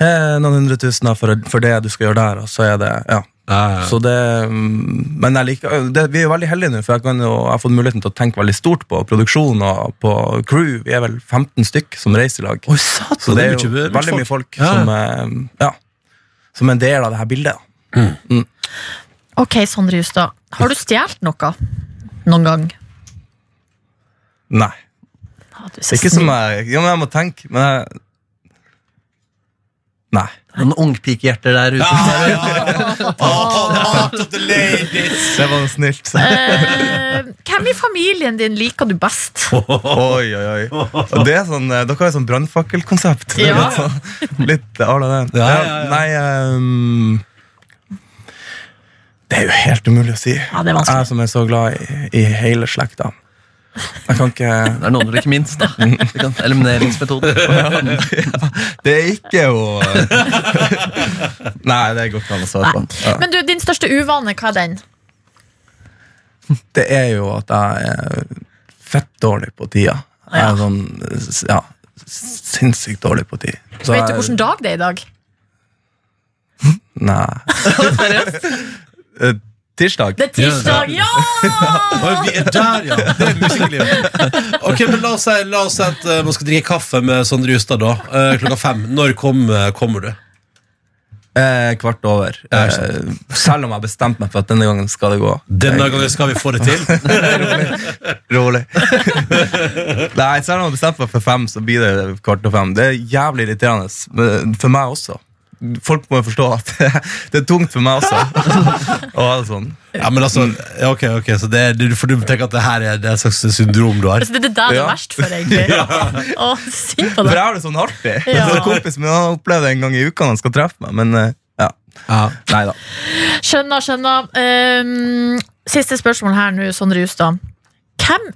eh, noen hundre tusener for, for det du skal gjøre der, og så er det Ja. Ja, ja. Så det, mm, men jeg liker, det, vi er jo veldig heldige nå, for jeg, kan jo, jeg har fått muligheten til å tenke veldig stort på produksjon og på crew. Vi er vel 15 stykk som reiser i lag. Oi, satan, Så det er jo mye- mye veldig mye folk Ja. som, eh, ja, som er en del av det her bildet. da. Ok, Sondre Justad. Har du stjålet noe noen gang? Nei. Ah, er Det er ikke som jeg jeg må tenke, men jeg Nei. Noen ungpikehjerter der ute. Det var snilt. Eh, hvem i familien din liker du best? Oi, oi, oi. Det er sånn, eh, Dere har jo sånn brannfakkelkonsept. Det Ja. Litt, sånn, litt à la den. Ja, ja, ja. Nei um, Det er jo helt umulig å si. Ja, det er vanskelig. Jeg som er så glad i, i hele slekta. Jeg kan ikke Det er noen du liker minst, da. Vi kan Elimineringsmetode. Det er ikke å Nei, det går ikke an å svare på. Ja. Men du, din største uvane, hva er den? Det er jo at jeg er fett dårlig på tida. Jeg er sånn Ja, sinnssykt dårlig på tid. Så Vet du hvilken dag det er i dag? Nei. Tirsdag. Det er tirsdag, ja! Oi, vi er der, ja! Det er musikklivet. Ok, men La oss si, la oss si at eh, man skal drikke kaffe med Sondre Justad da, eh, klokka fem. Når kom, eh, kommer du? Eh, kvart over. Ja, Eh, selv om jeg har bestemt meg for at denne gangen skal det gå. Denne gangen skal vi få det til. Rolig. Nei, selv om jeg har bestemt meg for fem, så blir det kvart over fem. Det er jævlig irriterende. men For meg også. Folk må jo forstå at det er tungt for meg også. Å det sånn. Ja, men altså, ok, ok Så det er, du, for du tenker at det her er, det slags syndrom du har? Altså, det er det der det er verst for, egentlig. Å, synd på For jeg har det sånn artig. Ja. Så Kompisen min har opplevd det en gang i uka når han skal treffe meg, men eh, ja. Ja. Nei da. Skjønner, skjønner. Um, siste spørsmål her nå, Sondre Justad. Hvem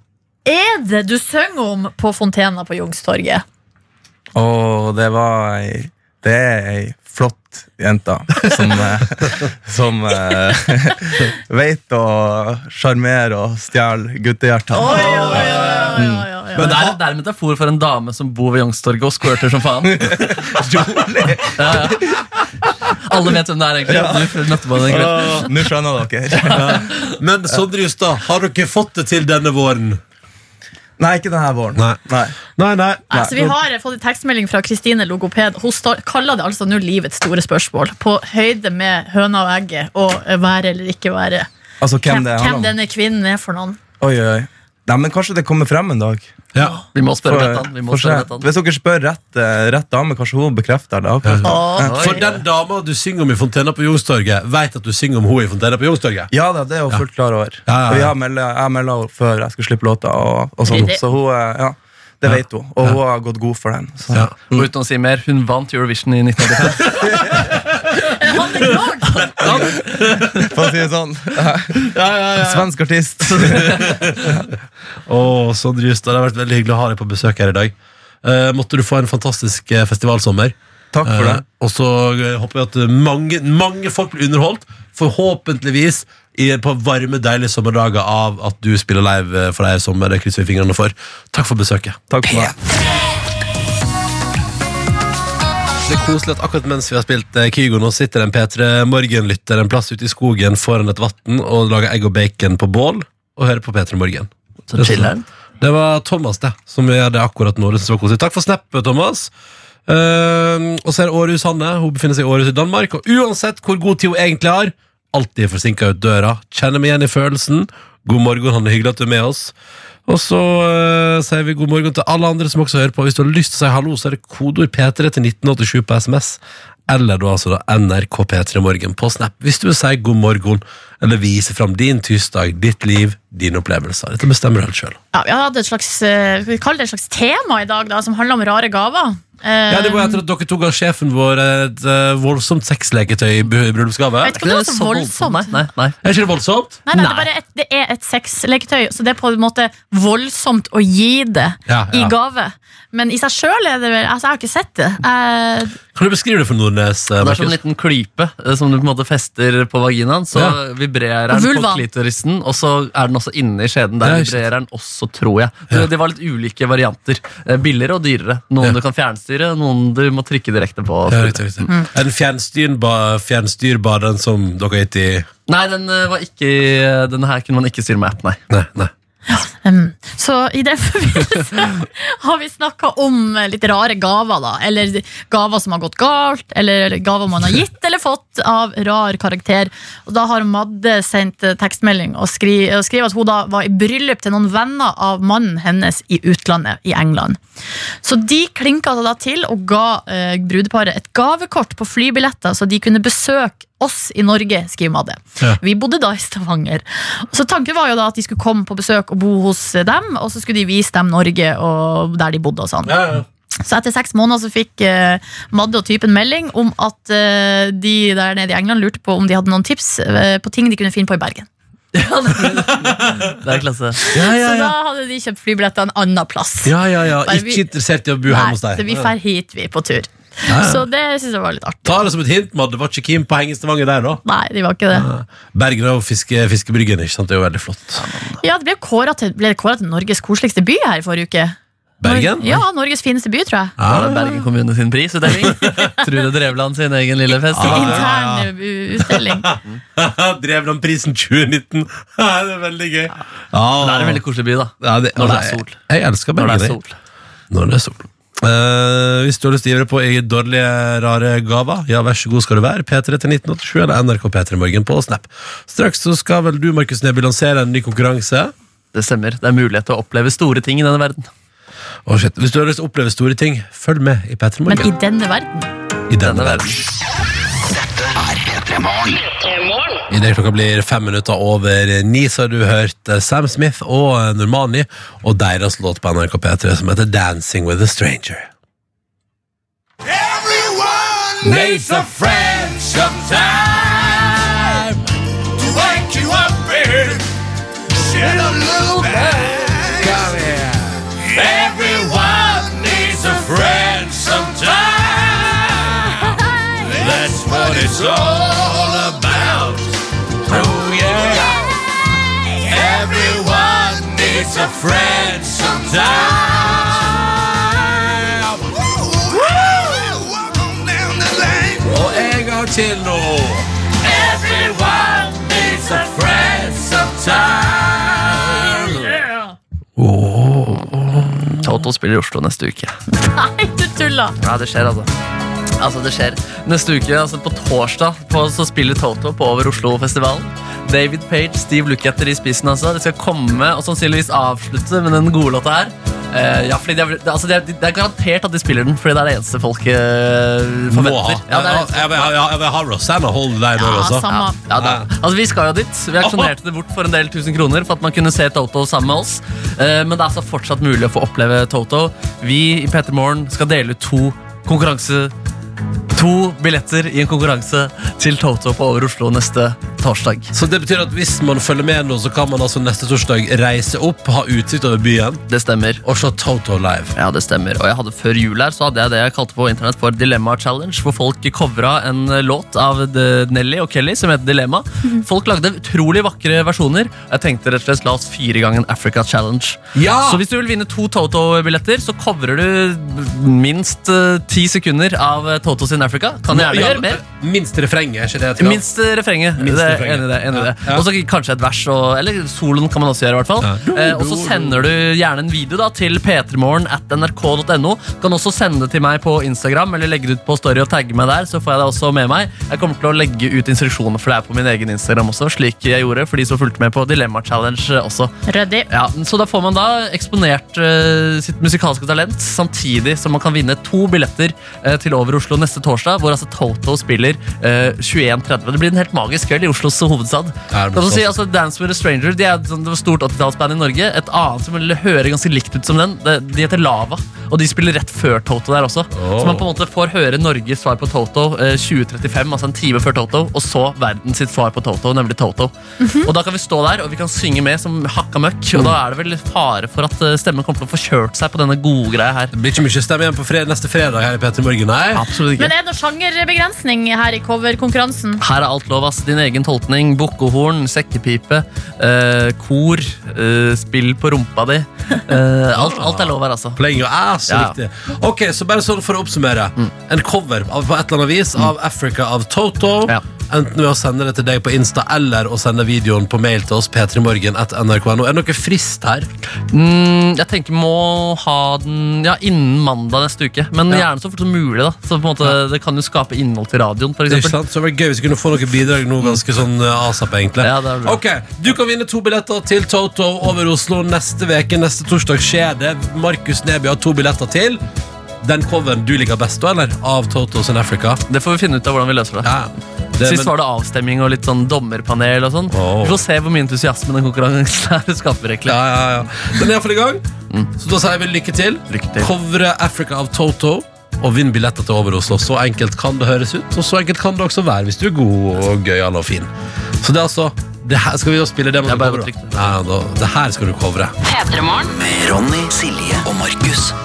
er det du synger om på Fontena på Youngstorget? oh, det var ei Det er ei flott jente som, eh, som eh, vet å sjarmere og stjele guttehjertene. Oh, ja, ja, ja. Men det er, det er en metafor for en dame som bor ved Youngstorget og squirter som faen. Ja, ja. Alle vet hvem det er, egentlig. Nå skjønner dere. Men Sondre Justad, har dere fått det til denne våren? Nei, ikke denne våren. Nei. Nei. Nei, nei. Altså, vi har fått en tekstmelding fra Kristine Logoped. Hun kaller det altså nå livets store spørsmål. På høyde med høna og egget og være eller ikke være. Altså, hvem Hvem, det hvem denne kvinnen er for noen. Oi, oi. Nei, men Kanskje det kommer frem en dag. Ja. Vi må spørre For- Bettan. Vi må spørre. Bettan. Hvis dere spør rett, eh, rett dame, kanskje hun bekrefter det. Ja. Åh, For den dama du synger om i Fontena på Youngstorget, vet at du synger om henne i Fontena på Youngstorget? Ja da, det er hun fullt klar over. Ja, ja, ja. Jeg melda henne før jeg skulle slippe låta. Og, og sånn. Så hun, eh, ja, det vet hun. Og hun har gått god for den. Så. Ja. Og uten å si mer, hun vant Eurovision i 1985. Han er klar! For å si det sånn. Svensk artist. oh, Sondre Justad, det har vært veldig hyggelig å ha deg på besøk her i dag. Eh, måtte du få en fantastisk eh, festivalsommer. Takk for det. Eh, og så eh, håper vi at mange, mange folk blir underholdt. Forhåpentligvis i, på varme, deilige sommerdager av at du spiller live eh, for deg i sommer. Det krysser vi fingrene for. Takk for besøket. Takk for meg. Det er koselig at akkurat mens vi har spilt eh, Kygo, nå sitter en P3 Morgen-lytter en plass ute i skogen foran et vann og lager egg og bacon på bål og hører på P3 Morgen. Så chiller'n. Det var Thomas det, som gjør det akkurat nå. Det synes jeg var koselig. Takk for snappet, Thomas. Uh, og så er Århus Hanne. Hun befinner seg i Århus i Danmark. Og uansett hvor god tid hun egentlig har, alltid forsinka ut døra. Kjenner meg igjen i følelsen. God morgen, Hanne. Hyggelig at du er med oss. Og så eh, sier vi god morgen til alle andre som også hører på. Hvis du har lyst til å si hallo, så er det kodeord P3 til 1987 på SMS. Eller da altså da NRK P3 Morgen på Snap. Hvis du vil si god morgen, eller vise fram din tirsdag, ditt liv, dine opplevelser. Dette bestemmer du helt sjøl. Ja, vi hadde et slags, eh, skal vi kalle det et slags tema i dag, da, som handler om rare gaver. Eh, Ja, det var etter at dere tok av sjefen vår et uh, voldsomt sexleketøy i bry- bryllupsgave. Er ikke det var så voldsomt. Nei, nei, nei. Er ikke det voldsomt? Nei, nei, Det, er et, det er et sexleketøy, så det er på en måte voldsomt å gi det Ja, i gave. Men i seg sjøl er det vel Altså, jeg har ikke sett det. Uh, Kan du beskrive det for Nordnes? Uh, Det er som en liten klype som du på en måte fester på vaginaen. Så Ja. Vibrerer På den klitorisen, og så er den også inne i skjeden. Der Ja, vibrerer den også, tror jeg. Det, det var litt ulike varianter. Eh, Billigere og dyrere. Noen Ja. du kan fjernstyre, noen du må trykke direkte på. Ja, riktig, riktig. Er den fjernstyrbar, fjernstyrbar den som dere har gitt i Nei, den eh, var ikke Denne her kunne man ikke styre med app, nei. Nei, nei. Um, så i den forbindelse har vi snakka om eh, litt rare gaver, da. Eller gaver som har gått galt, eller gaver man har gitt eller fått av rar karakter. Og da har Madde sendt eh, tekstmelding og skri- at hun da var i bryllup til noen venner av mannen hennes i utlandet, i England. Så de klinka da til og ga eh, brudeparet et gavekort på flybilletter, så de kunne besøke oss i Norge, skriver Madde. Ja. Vi bodde da i Stavanger. Så tanken var jo da at de skulle komme på besøk og bo hos dem, og så skulle de vise dem Norge og der de bodde og sånn. Så etter seks måneder så fikk uh, Madde og typen melding om at uh, de der nede i England lurte på om de hadde noen tips uh, på ting de kunne finne på i Bergen. Det er klasse. Ja, ja, Så da hadde de kjøpt flybilletter en annen plass. Ja, ja, ja. Bare vi- Ikke interessert i å bo hjemme hos Nei, deg. så vi drar hit, vi, på tur. Så det syns jeg var litt artig. Ta det som et hint, Madde. Var ikke keen på å henge i Stavanger der, da? Nei, de var ikke det. Bergen og fiske, Fiskebryggen, ikke sant? Det er jo veldig flott. Ja, det ble kåret til, til Norges koseligste by her i forrige uke. Bergen? Ja, Norges fineste by, tror jeg. Ja, det Bergen kommune sin prisutdeling? Trude Drevland sin egen lille festival. Intern utdeling. Drevland-prisen 2019. Det er veldig gøy. Ja, Det er en veldig koselig by, da. ja, det, Når det er sol. Jeg elsker Når det er sol. Når det er sol. Eh, hvis du har lyst til å gi deg på i dårlige, rare gaver, ja, vær så god skal du være. P3 til 1987 eller NRK P3 Morgen på Snap. Straks så skal vel du, Markus Neby, lansere en ny konkurranse. Det stemmer. Det er mulighet til å oppleve store ting i denne verden. Oh, shit. Hvis du har lyst til å oppleve store ting, følg med i P3 Morgen. Men i denne verden. I denne denne verden. P3 Morgen. Idet klokka blir fem minutter over ni, så har du hørt eh, Sam Smith og eh, Normani og deres låt på NRK P3 som heter Dancing with a Stranger. Everyone Needs a friend sometime to wake you up in shed a little light. Everyone needs a friend sometime. That's what it's all Everyone needs a friend sometimes. Og en gang til nå. Everyone needs a friend sometime. Toto spiller i Oslo neste uke. Nei, du tuller! Ja, det skjer, altså. Altså, det skjer. Neste uke, altså på torsdag, på, så spiller Toto på Over Oslo-festivalen. David Page, Steve Lukather i spissen, altså. De skal komme og sannsynligvis avslutte med den gode låta her. Uh, ja, fordi de, er- det- altså, de, er, det er garantert at de spiller den, fordi det er det eneste folk eh, Må ha. forventer. Ja, Jeg vil ha- jeg vil ha Rosanna Hold deg der Ja, også. samme. ja. Altså, Vi skal jo dit. Vi aksjonerte det bort for en del tusen kroner for at man kunne se Toto sammen med oss. Uh, men det er altså fortsatt mulig å få oppleve Toto. Vi i Peter Morgen skal dele ut to konkurranse To billetter i en konkurranse til Toto på Over Oslo neste torsdag. Så det betyr at hvis man følger med nå, så kan man altså neste torsdag reise opp, ha utsikt over byen Det stemmer. og se Toto live. Ja, det stemmer. Og jeg hadde Før jul her så hadde jeg det jeg kalte på internett for Dilemma Challenge, hvor folk covra en låt av The- Nelly og Kelly som heter Dilemma. Folk lagde utrolig vakre versjoner. Jeg tenkte rett og slett la oss fire ganger en Africa Challenge. Ja! Så hvis du vil vinne to Toto-billetter, så covrer du minst eh, ti sekunder av eh, Toto sin Africa. Kan gjerne gjøre mer. Minst refrenget, er ikke det? Minst eh, refrenget. Minst Det. Enig i det. Enig i det. Og så kanskje et vers, og, eller soloen kan man også gjøre. i hvert fall Ja. eh, Og så sender du gjerne en video da til p3morgen at nrk.no. Kan også sende det til meg på Instagram eller legge det ut på Story og tagge meg der. Så får jeg det også med meg Jeg kommer til å legge ut instruksjoner for det her på min egen Instagram også, slik jeg gjorde for de som fulgte med på Dilemma Challenge eh, også. Rødde. Ja, så da får man da eksponert uh, sitt musikalske talent, samtidig som man kan vinne to billetter uh, til Over Oslo neste torsdag, hvor altså Toto spiller uh, 21.30. Det blir en helt magisk kveld i Oslos hovedstad. Si, altså, Dance with a Stranger de er et stort 80-tallsband i Norge. Et annet som vil høre ganske likt ut som den, det, de heter Lava. Og de spiller rett før Toto der også. Oh. Så man på en måte får høre Norges svar på Toto eh, 2035, altså en time før Toto, og så verdens sitt svar på Toto, nemlig Toto. Og da kan vi stå der, og vi kan synge med som hakka møkk. Og da er det vel fare for at eh, stemmen kommer til å få kjørt seg på denne gode greia her. Det blir ikke mye stemme igjen på fred neste fredag her i Petter Morgen, nei. Absolutt ikke. Men er det noe sjangerbegrensning her i coverkonkurransen? Her er alt lov, ass. Din egen tolkning. Bukkehorn, sekkepipe, eh, kor, eh, spill på rumpa di. Eh, alt, alt er lov her, altså. Playing your ass, Ja. riktig. Ok, så bare sånn for å oppsummere. En cover av, på et eller annet vis av Africa av Toto. Ja. Enten ved å sende det til deg på Insta eller å sende videoen på mail til oss. p3morgen at nrk.no. Er det noe frist her? Mm, jeg tenker må ha den ja, innen mandag neste uke. Men Ja. gjerne så fort som mulig. da Så på en måte, Det kan jo skape innhold til radioen. For Det er ikke eksempel. sant? Så det var gøy hvis vi kunne få noe bidrag nå ganske sånn uh, asap, egentlig. Ja, det er bra. Ok, Du kan vinne to billetter til Toto over Oslo neste veke. Neste torsdag skjer det. Markus Neby har to billetter til. Den coveren du liker best, da, eller? Av Totos in Africa? Det får vi finne ut av hvordan vi løser det. Ja. Det, Sist men- var det avstemming og litt sånn dommerpanel og sånn. oh. Vi får se hvor mye entusiasme den konkurransen her skaper. Ja, ja, ja. Den er iallfall i gang. Så da sier vi lykke til. Lykke til. Covre Africa av Toto. Og vinn billetter til Over Oslo. Så enkelt kan det høres ut, og så enkelt kan det også være hvis du er god og gøyal og fin. Så det er altså det her, Skal vi jo spille det? man skal covre, det her skal du covre. P3morgen. Med Ronny, Silje og Markus.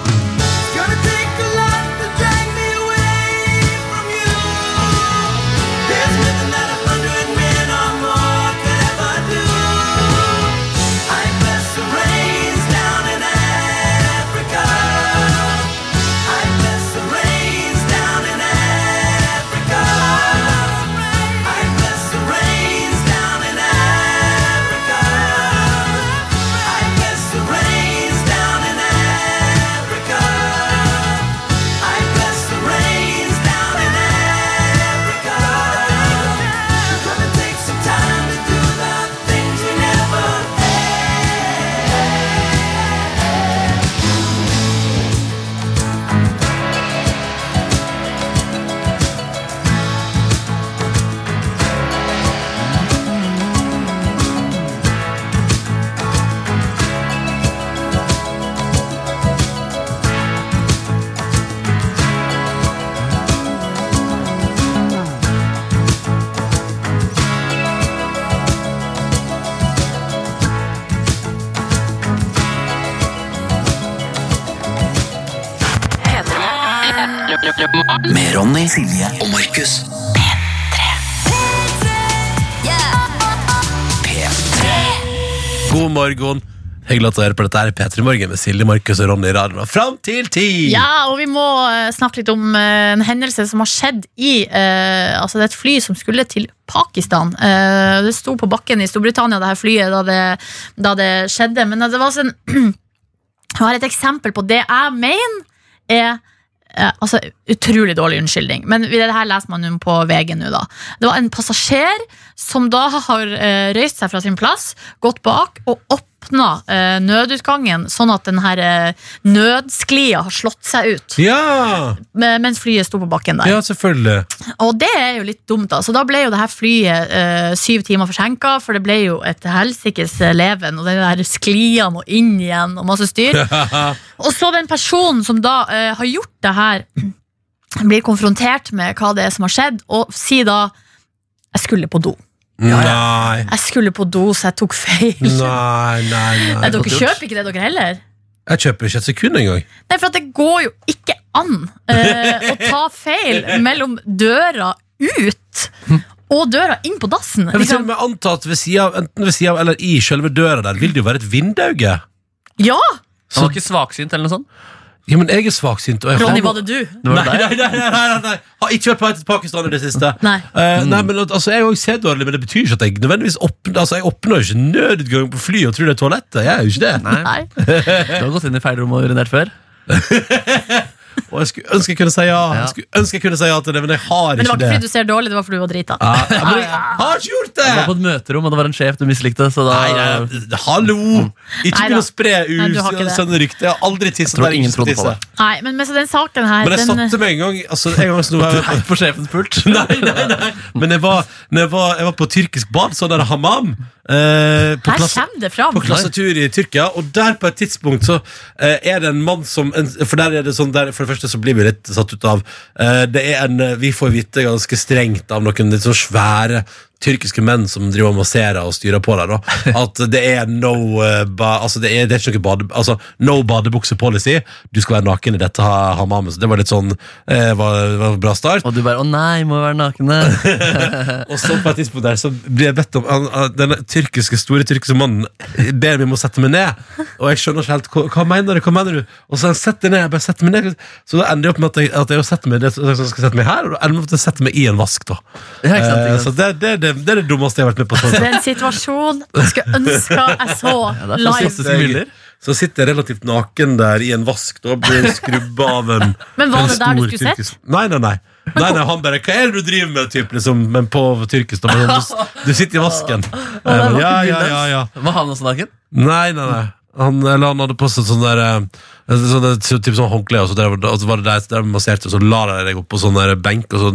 Morgen. Hyggelig at du hører på dette her i P3 Morgen med Silje, Markus og Ronny i radioen. Fram til ti! Ja, og vi må eh, snakke litt om eh, en hendelse som har skjedd i eh, Altså, det er et fly som skulle til Pakistan. Eh, det sto på bakken i Storbritannia, det her flyet, da det, da det skjedde. Men det var sånn Jeg har et eksempel på det jeg mener er eh, altså, utrolig dårlig unnskyldning. Men det her leser man jo på VG nå, da. Det var en passasjer som da har eh, røyst seg fra sin plass, gått bak og åpna eh, nødutgangen, sånn at den her eh, nødsklia har slått seg ut. Ja! Mens flyet sto på bakken der. ja, selvfølgelig. Og det er jo litt dumt, da. Så da ble jo det her flyet eh, syv timer forsinka, for det ble jo et helsikes eh, leven, og den der sklia må inn igjen, og masse styr. Og så den personen som da eh, har gjort det her, blir konfrontert med hva det er som har skjedd, og sier da 'jeg skulle på do'. Nei. Jeg skulle på do, så jeg tok feil. Nei, nei, nei. Nei, dere kjøper ikke det, dere heller? Jeg kjøper ikke et sekund engang. Nei, for at det går jo ikke an eh, å ta feil mellom døra ut og døra inn på dassen. Jeg vil til Liksom. og med anta at ved siden av, enten ved siden av eller i selve døra der vil det jo være et vindauge. Ja! Han var ikke svaksynt eller noe sånt? Ja, men jeg er svaksynt. Og jeg Ronny, har- var det du? Nei, nei, nei, nei, nei, nei. Har ikke vært på vei til Pakistan i det siste. Nei. Eh, nei, men altså, Jeg jo ser dårlig, men det betyr ikke at jeg nødvendigvis åpner Altså, jeg åpner jo ikke nødutgang på flyet og tror det er toalettet. Jeg er jo ikke det. Nei. Du har gått inn i feil rom og urinert før? Og jeg skulle ønske jeg kunne si ja. Jeg skulle ønske jeg kunne si ja til det, men jeg har ikke det. Men det var ikke fordi det. du ser dårlig, det var fordi du var drita. Ja, ja, men jeg har ikke gjort det! Du var på et møterom, og det var en sjef du mislikte. Så da Nei, nei, hallo! Ikke begynn å spre usunne rykter. Jeg har aldri tisset tror der ingen trodde på det. Nei, men, men den saken her Men jeg den, satte meg en gang altså, En gang så var jeg på sjefens pult. Nei, nei, nei. Men jeg var, når jeg var, jeg var på tyrkisk bad, sånn der hammam. Eh, på, klasse, kommer det fram. på klassetur i Tyrkia, og der på et tidspunkt så eh, er det en mann som en, For der er det sånn der, For det første så blir vi litt satt ut av. Eh, Det er en eh, Vi får vite ganske strengt av noen litt sånn svære tyrkiske menn som driver og masserer og styrer på deg, da. At det er no uh, ba, Altså, det er, det er ikke noe bade, altså, no badebukse-policy. Du skal være naken i dette hamamet. Så det var litt sånn eh, var, var en bra start. Og du bare 'Å nei, må være nakne'. Og så på et tidspunkt der så blir jeg bedt om han, Den tyrkiske, store tyrkiske mannen ber meg om å sette meg ned. Og jeg skjønner ikke helt hva, hva mener du, hva mener du? Og så setter jeg ned, jeg bare setter meg ned Så da ender jeg opp med at jeg, at jeg setter meg, ned, så jeg skal sette meg her, og da ender jeg opp med at jeg setter meg i en vask. da Ja, ikke sant, Eh, ikke Så det, det, det, det, det er det dummeste jeg har vært med på. Sånn. Det er en situasjon jeg skulle ønske jeg så er live. Så sitter jeg relativt naken der i en vask da blir skrubba av en Men var en det der du skulle tyrkisk- Nei, nei, nei. Nei, nei, Han bare 'Hva er det du driver med?' Typ, liksom, men på tyrkisk. Du, du sitter i vasken. Ja, ja, ja, ja. Var han også naken? Nei, nei, nei. Han, eller han hadde på seg sånn der eh, sånn, typ sånn håndkle, og så, der, altså var det der, der masserte, og så la de deg opp på sånn der benk, og så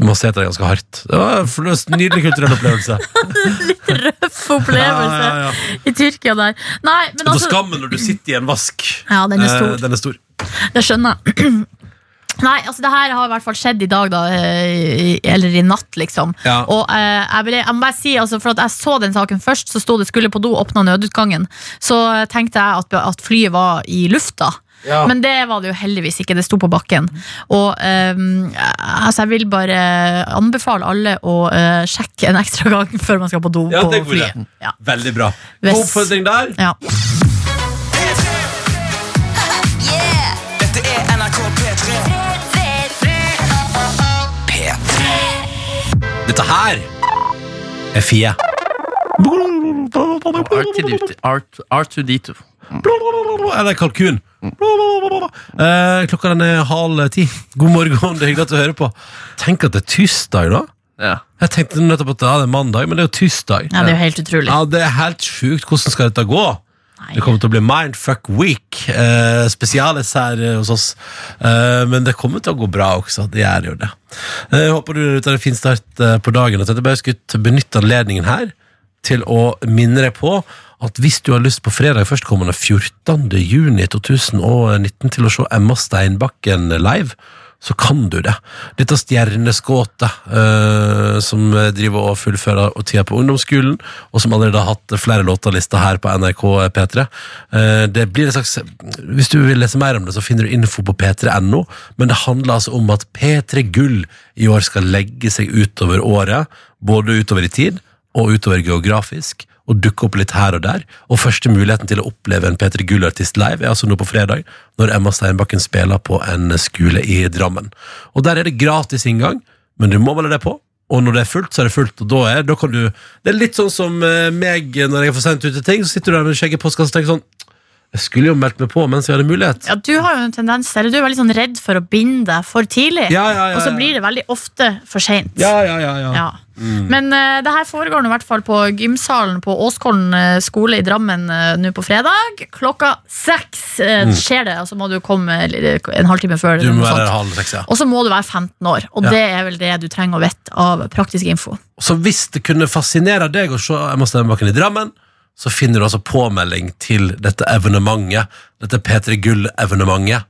masserte de ganske hardt. Det var en nydelig kulturell opplevelse. Litt Røff opplevelse Ja, ja, ja. i Tyrkia der. Nei, men altså skammen når du sitter i en vask. Ja, den er stor. Eh, den er stor. Det skjønner jeg. Nei, altså det her har i hvert fall skjedd i dag, da. eh, Eller i natt, liksom. Ja. Og eh, jeg, ble, jeg må bare si, altså, for at jeg så den saken først, så sto det 'skulle på do', åpna nødutgangen. Så tenkte jeg at, at flyet var i lufta. Ja. Men det var det jo heldigvis ikke. Det sto på bakken. Og um, altså, jeg vil bare anbefale alle å uh, sjekke en ekstra gang før man skal på do Ja, på flyet. Ja. Veldig bra. Hvis- God oppfordring der. Ja. Dette her er Fie. R2D2. Eller kalkun. Eh, klokka den er halv ti. God morgen, det er hyggelig at du hører på. Tenk at det er tirsdag, da. Ja. Jeg tenkte nettopp at ja, det er mandag, men det er jo tirsdag. ja, det er jo helt utrolig. Ja, Det er helt sjukt. Hvordan skal dette gå? Nei. Det kommer til å bli Mindfuck Week. Eh, spesialis her eh, hos oss. Eh, men det kommer til å gå bra også. Det gjør jo det. Eh, Jeg håper du der ute har en fin start eh, på dagen. At jeg bare skulle benytte anledningen her til å minne deg på at hvis du har lyst på fredag førstkommende 14. juni 2019 til å se Emma Steinbakken live, så kan du det. Dette stjerneskuddet uh, som driver og fullfører tida på ungdomsskolen, og som allerede har hatt flere låter lista her på NRK P3. Uh, det blir en slags Hvis du vil lese mer om det, så finner du info på p3.no, men det handler altså om at P3 Gull i år skal legge seg utover året, både utover i tid og utover geografisk, og dukke opp litt her og der. Og første muligheten til å oppleve en P3 Gull-artist live er altså nå på fredag, når Emma Steinbakken spiller på en skole i Drammen. Og der er det gratis inngang, men du må melde deg på. Og når det er fullt, så er det fullt. Og da er, da kan du Det er litt sånn som eh, meg når jeg får sendt ut ting, så sitter du der med skjegget i postkassa og tenker sånn Jeg skulle jo meldt meg på mens jeg hadde mulighet. Ja, du har jo en tendens eller du er veldig sånn redd for å binde deg for tidlig. Ja, ja, ja, Og så blir det veldig ofte for seint. Ja, ja, ja, ja. Ja. Men uh, det her foregår nå i hvert fall på gymsalen på Åskollen eh, skole i Drammen uh, nå på fredag. Klokka seks eh, skjer det, og så må du komme en halvtime før. Mm. Du må være halv seks, ja. Og så må du være 15 år, og det er vel det du trenger å vite av praktisk info. Så hvis det kunne fascinere deg å se Emma Stenbakken i Drammen, så finner du altså påmelding til dette evenementet. Dette P3 Gull-evenementet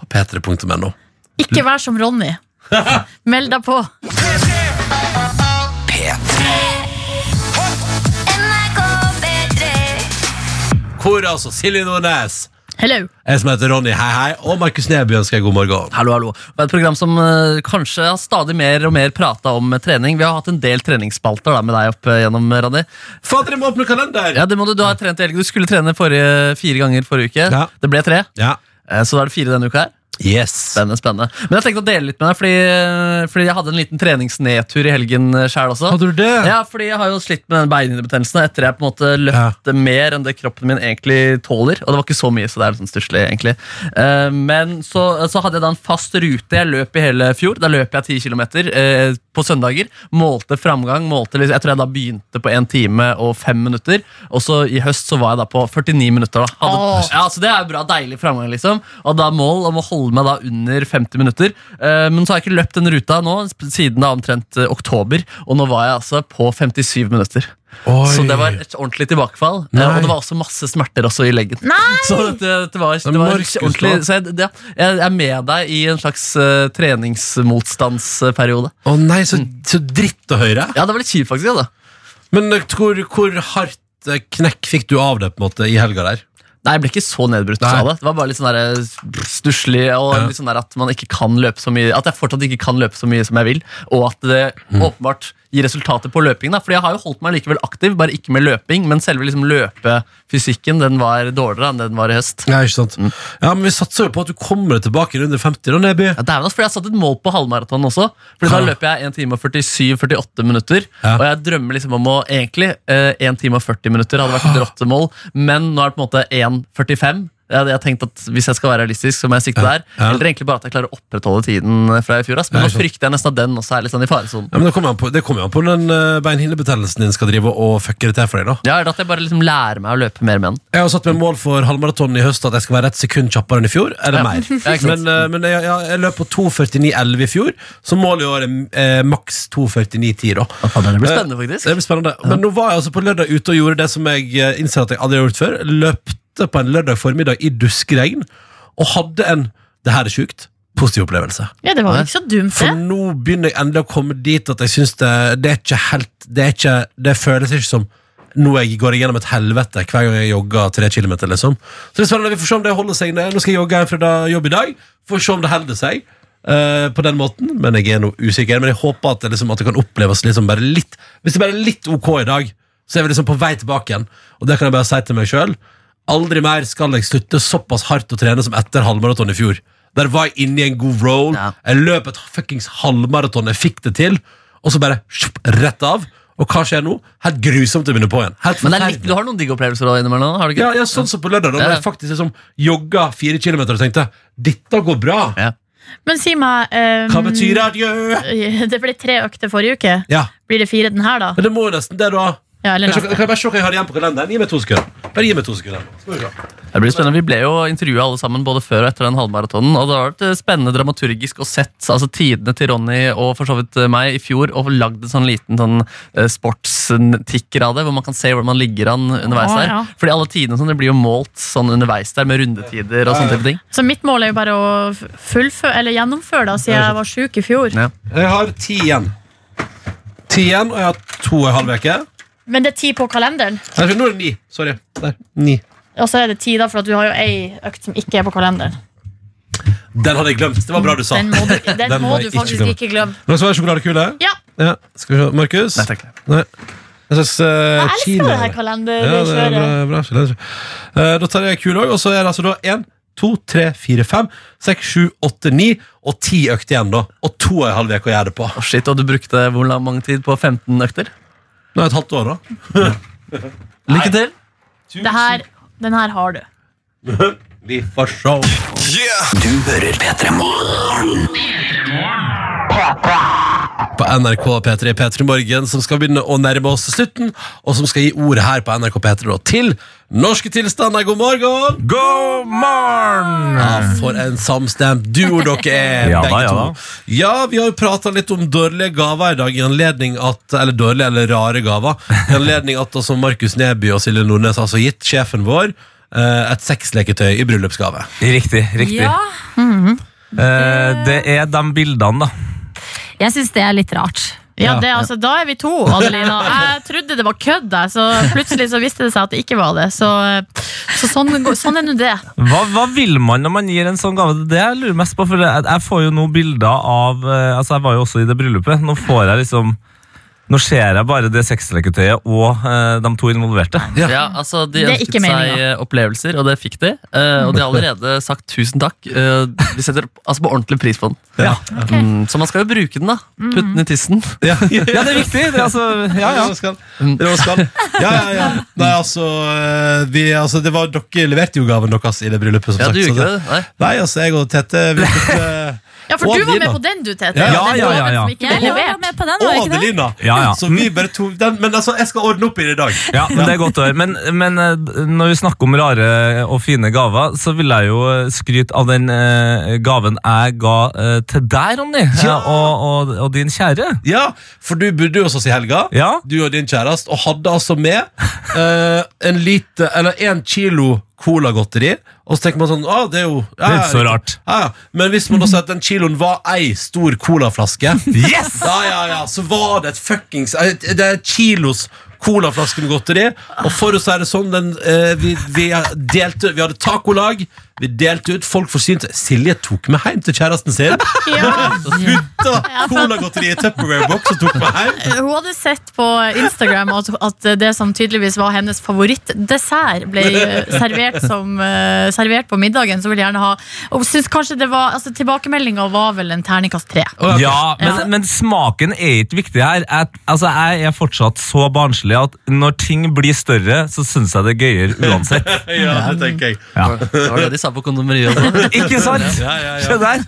på p3.no. Ikke vær som Ronny. Meld deg på. P3 NRK P3 Hvor altså Silje Nordnes Hello. jeg som heter Ronny, hei hei, og Markus Neby ønsker jeg god morgen. Hallo, hallo. Det er et program som uh, kanskje har stadig mer og mer prata om eh, trening. Vi har hatt en del treningsspalter da, med deg opp uh, gjennom, Ronny. Fader, jeg må åpne kalender! Ja, det må Du Du har trent i helgen. Du skulle trene forrige, fire ganger forrige uke. Ja. Det ble tre. Ja. Så da er det fire denne uka her. Yes. Spennende, spennende. Men jeg tenkte å dele litt med deg, fordi, eh, fordi jeg hadde en liten treningsnedtur i helgen sjøl også. Hadde du det? Ja, fordi jeg har jo slitt med den beinhinnebetennelsen etter jeg på en måte løfte mer enn det kroppen min egentlig tåler. Og det var ikke så mye, så det er litt sånn stusslig, egentlig. Eh, Men så, så hadde jeg da en fast rute jeg løp i hele fjor. Da løp jeg 10 km eh, på søndager. Målte framgang. Målte, liksom- jeg tror jeg da begynte på 1 time og 5 minutter. Og så i høst så var jeg da på 49 minutter. da hadde, ja, så Det er bra, deilig framgang, liksom. Og da mål om å holde meg da under 50 minutter. Eh, men så har jeg ikke løpt den ruta nå siden da omtrent eh, oktober, og nå var jeg altså på 57 minutter. Oi. Så det var et ordentlig tilbakefall. Eh, Nei. og det var også masse smerter også i leggen. Nei! Så dette, dette var, det var ordentlig så jeg, er med deg i en slags uh, treningsmotstandsperiode. Å nei, så, så dritt å høre. Ja, det var litt kjipt, faktisk. Ja, da. Men hvor, hvor hardt knekk fikk du av det på en måte i helga der? Nei, jeg ble ikke så nedbrutt Nei. av det. Det var bare litt sånn eh, stusslig og Ja. litt sånn at man ikke kan løpe så mye At jeg fortsatt ikke kan løpe så mye som jeg vil, og at det Mm. åpenbart gir resultater på løping. Da. Fordi jeg har jo holdt meg likevel aktiv, bare ikke med løping, men selve liksom løpefysikken den var dårligere enn den var i høst. Ja, ikke sant? Ja, men Vi satser jo på at du kommer tilbake under 50, da, Neby. Ja, det er vel, fordi Jeg har satt et mål på halvmaraton også. Fordi. Da løper jeg 1 time og 47-48 minutter. Ja. Og jeg drømmer liksom om å egentlig eh, 1 time og 40 minutter hadde vært et råttemål, men nå er det på en måte 1,45. Jeg, hadde tenkt at Hvis jeg skal være realistisk, så må jeg sikte der. Ja. Eller egentlig bare at jeg klarer å opprettholde tiden fra i fjor. Ass. Men nå frykter jeg nesten at den også er litt sånn i faresonen. Ja, men det kommer an på, jo an på den uh, beinhinnebetennelsen din skal drive og fucke det til for deg. da Ja, eller at jeg bare liksom lærer meg å løpe mer med den. Jeg har satt meg mål for halvmaraton i høst at jeg skal være et sekund kjappere enn i fjor. Eller Ja. mer. Ja, men eh, men jeg, jeg, jeg løp på 2.49,11 i fjor, så målet i år er eh, maks 2.49,10. da Det blir spennende, faktisk. Det blir spennende Men nå var jeg altså på lørdag ute og gjorde det som jeg eh, innser at jeg aldri har gjort før. Løpte på en lørdag formiddag i duskregn og hadde en det her er sjukt positiv opplevelse. Ja, det var ikke så dumt, For nå begynner jeg endelig å komme dit at jeg syns det, det er ikke helt Det, er ikke, det føles ikke som nå jeg går igjennom et helvete hver gang jeg jogger tre kilometer. Liksom. Så det er spennende, Vi får se om det holder seg. ned. Nå skal jeg jogge en fredag jobb i dag. Får se om det holder seg uh, på den måten. Men jeg er nå usikker. Men jeg håper at det, liksom, at det kan oppleves liksom bare litt Hvis det bare er litt ok i dag, så er vi liksom på vei tilbake igjen. Og det kan jeg bare si til meg sjøl. Aldri mer skal jeg slutte såpass hardt å trene som etter halvmaraton i fjor. Der var jeg inne i en god roll. Ja. Jeg løp et fuckings halvmaraton. Jeg fikk det til. Og så bare shup, rett av. Og hva skjer nå? Helt grusomt å begynne på igjen. Helt Men det er litt, du har noen digge opplevelser innimellom? Har du ja, ikke? ja, sånn som på lørdag, da Ja. jeg faktisk liksom jogga fire kilometer og tenkte dette går bra. Ja. Men si meg um, Hva betyr adjø? Det ble tre økter forrige uke. Ja, Blir det fire den her, da? men det må jo nesten det, da. Ja, eller Kan jeg, kan jeg bare se hva jeg har igjen på kalenderen? Gi meg to sekunder. Bare gi meg to sekunder. Skal vi se. Det blir spennende. Vi ble jo intervjua alle sammen både før og etter den halvmaratonen. Og det har vært eh, spennende dramaturgisk å sett altså, tidene til Ronny og for så vidt eh, meg i fjor og lagd en sånn liten sånn, eh, sportstikker av det, hvor man kan se hvordan man ligger an underveis der. ja. Fordi alle tidene sånn, det blir jo målt sånn underveis der med rundetider og sånne type ting. Så mitt mål er jo bare å fullføre, eller gjennomføre, da, siden jeg var sjuk i fjor. Ja. Jeg har ti igjen. Ti igjen, og jeg har to og en halv uke. Men det er ti på kalenderen. Nei, Nå er det ni. Sorry. Der. Ni. Og så er det ti, da, for at du har jo ei økt som ikke er på kalenderen. Den hadde jeg glemt. Det var bra du sa. Den må du, den Den må du faktisk glemme. ikke glemme. Noen som har sjokoladekule? Ja, Ja. Skal vi se. Markus? Nei, takk. Nei. Jeg synes, uh, jeg elsker Kina- det her Ja, er kalenderkjøret. Ja, bra, bra. Eh, Da tar jeg kule òg, og så er det altså da én, to, tre, fire, fem, seks, sju, åtte, ni og ti økter igjen, da. Og to og en halv uke å gjøre det på. Oh, shit, Og du brukte hvor lang mange tid på 15 økter? Nå er det et halvt år, da. Lykke til! Det her, den her har du. Vi får se. Du hører P3 Morgen. På NRK P3 P3 Morgen, som skal begynne å nærme oss slutten, og som skal gi ordet her på NRK P3 da, til Norske tilstander. God morgen! God morgen! Ja, For en samstemt duo dere er, Ja da, begge ja to. Ja, vi har jo prata litt om dårlige gaver i dag, i anledning at Eller dårlige eller rare gaver. I anledning at altså Markus Neby og Silje Nordnes har altså gitt sjefen vår eh, et sexleketøy i bryllupsgave. Riktig. riktig Ja, Eh, det er de bildene, da. Jeg syns det er litt rart. Ja, det, altså, Da er vi to, Adelina. Jeg trodde det var kødd, så plutselig så viste det seg at det ikke var det. Så, så sånn, sånn er nå det. Hva, hva vil man når man gir en sånn gave? Det jeg lurer mest på, for jeg, jeg får jo nå bilder av eh, Altså, jeg var jo også i det bryllupet. Nå får jeg liksom Nå ser jeg bare det sexleketøyet og eh, de to involverte. Ja, altså De Det er ønsket ikke seg meningen. eh, opplevelser, og det fikk de. eh, Og de har allerede sagt tusen takk. Eh, Vi setter altså på ordentlig pris på den. Ja. Mm, Så man skal jo bruke den, da. Putte den i tissen. Ja, ja, Ja, det er viktig! Det er altså, ja, ja. Det skal. Det var skal. Ja, ja, ja. Nei, altså, eh, vi, altså det var, Dere leverte jo gaven deres i det bryllupet. Som Ja, sagt, du så gjorde ikke det? Nei. Nei, altså, jeg og Tete vi eh, Ja, For Og du var Adelina. med på den, du, Tete. Ja, ja, ja, ja, ja. Jeg var med på den, Og var jeg ikke det? Adelina! Ja, ja. Så vi bare to, den, Men altså, jeg skal ordne opp i det i dag. Ja, men det er godt å høre. Men, men eh, når vi snakker om rare og fine gaver, så vil jeg jo eh, skryte av den eh, gaven jeg ga eh, til deg, Ronny, Ja. eh, og, og, og din kjære. Ja, for du bodde hos oss i helga. Ja. Du og din kjæreste, og hadde altså med eh, en lite, eller en kilo colagodteri. Og så tenker man sånn, ah, det er jo ja, Det er ikke så rart. Ja, ja. Men hvis man da sier at den kiloen var ei stor colaflaske Yes! Ja, ja, ja, så var det et fuckings eh, Det er kilos colaflaske med godteri. Og for å si det sånn, den, eh, vi, vi, delte, vi hadde tacolag. Vi delte ut, folk forsynte Silje tok meg hjem til kjæresten sin. Ja. Putta colagodteri i Tupperware-boks og tok meg hjem. Hun hadde sett på Instagram at, at det som tydeligvis var hennes favorittdessert, ble eh, servert, som, uh, servert på middagen. Så ville gjerne ha Og synes kanskje det var altså, Tilbakemeldinga var vel en terningkast tre. Ja, men, Ja. men smaken er ikke viktig her. Jeg, altså, jeg er fortsatt så barnslig at når ting blir større, så syns jeg det er gøyere uansett. Ja, det tenker jeg. Det var det de sa på kondomeriet også. Ikke sant? Ja, ja, ja. Se der.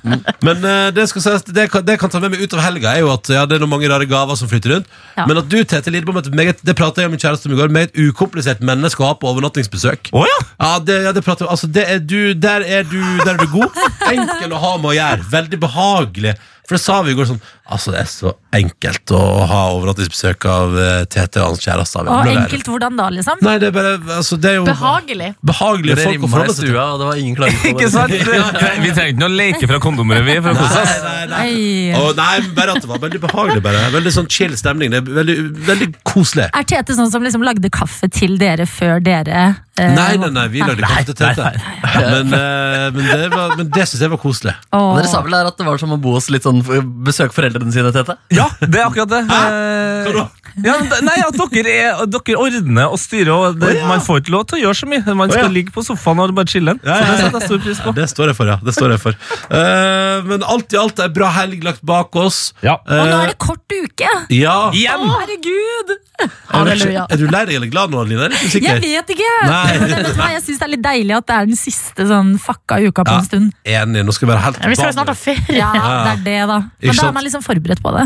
Men eh, det, skal sies, det, kan, det kan ta med meg utover helga, er jo at ja, det er noen mange rare gaver som flytter rundt. Ja. Men at du, Tete Lidbom, et meget, det pratet jeg med min kjæreste om i går, med et ukomplisert menneske å ha på overnattingsbesøk. Å ja. Ja, det, ja, det prater, altså, det er du, der, er du, der er du god. Enkel å ha med å gjøre. Veldig behagelig. For det sa vi i går sånn Altså, det er så enkelt å ha overnattingsbesøk av uh, Tete og hans kjæreste. Vi Og ble der. enkelt hvordan da, liksom? Nei, det er bare altså, Det er jo Behagelig. behagelige Det folk å rimma i forholde seg til. stua, og det var ingen klager på Ikke det. sant? Vi trenger ikke noe leke fra kondomrevy for å kose oss. Nei, nei, nei. Nei. Å, nei, bare at det var veldig behagelig. Bare. Veldig sånn chill stemning. Det er veldig, veldig koselig. Er Tete sånn som liksom lagde kaffe til dere før dere eh, Nei, nei, nei, vi lagde kaffe til Tete. Men, eh, men det, var- men det syns jeg var koselig. Åh. Dere sa vel der at det var som å bo hos litt sånn besøke foreldrene sine, Tete? Ja, det er akkurat det. Eh, Hva da? Ja, men nei, at dere, er, dere ordner og styrer, og det, Å, ja. man får ikke lov til å gjøre så mye. Man Å, skal ja. ligge på sofaen og bare chille. Ja, ja, Så det setter jeg stor pris på. Det står jeg for, ja. Det står jeg for. Eh, men alt i alt er bra helg lagt bak oss. Ja. Og nå Eh, er det kort uke! ja. Igjen! Å, herregud! Er du, Halleluja. er du lei deg eller glad nå, Adeline? Er usikker. Jeg vet ikke! Nei. Men vet du hva, jeg syns det er litt deilig at det er den siste sånn fucka uka på Ja. en stund. Enig. Nå skal vi være helt Ja, vi skal jo snart ha ferie. Ja, det er det, da. Ikke Men da er man liksom forberedt på det.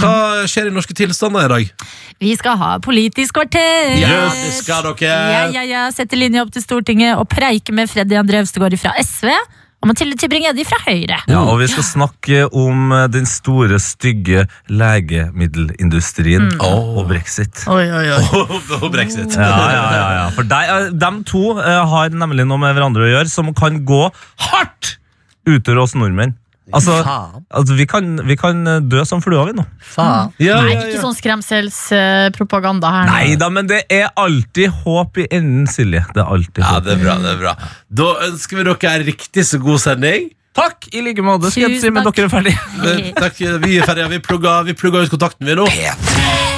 Hva skjer i norske tilstander i dag? Vi skal ha Politisk kvarter! Ja, det skal dere. Ja, ja, ja. Sette linje opp til Stortinget og preike med Freddy André Øvstegård fra SV og Mathilde Tybring-Gjedde fra Høyre. Ja, og vi skal snakke om eh, den store, stygge legemiddelindustrien og brexit. Oi, oi, oi. Og brexit. Ja, ja, ja, ja. For de, de to eh, har nemlig noe med hverandre å gjøre som kan gå hardt utover oss nordmenn. Altså, altså vi, kan, vi kan dø som fluer, vi nå. Faen. Ja, Nei, ja, ikke ja. sånn skremselspropaganda her. nå. Nei da, men det er alltid håp i enden, Silje. Det er alltid håp. ja, det er bra. det er bra Da ønsker vi dere en riktig så god sending. Takk i like måte. Skal jeg si, men dere er ferdige. Eh, Takk, Vi er ferdige. Vi plugger, vi plugger ut kontakten, vi nå. P3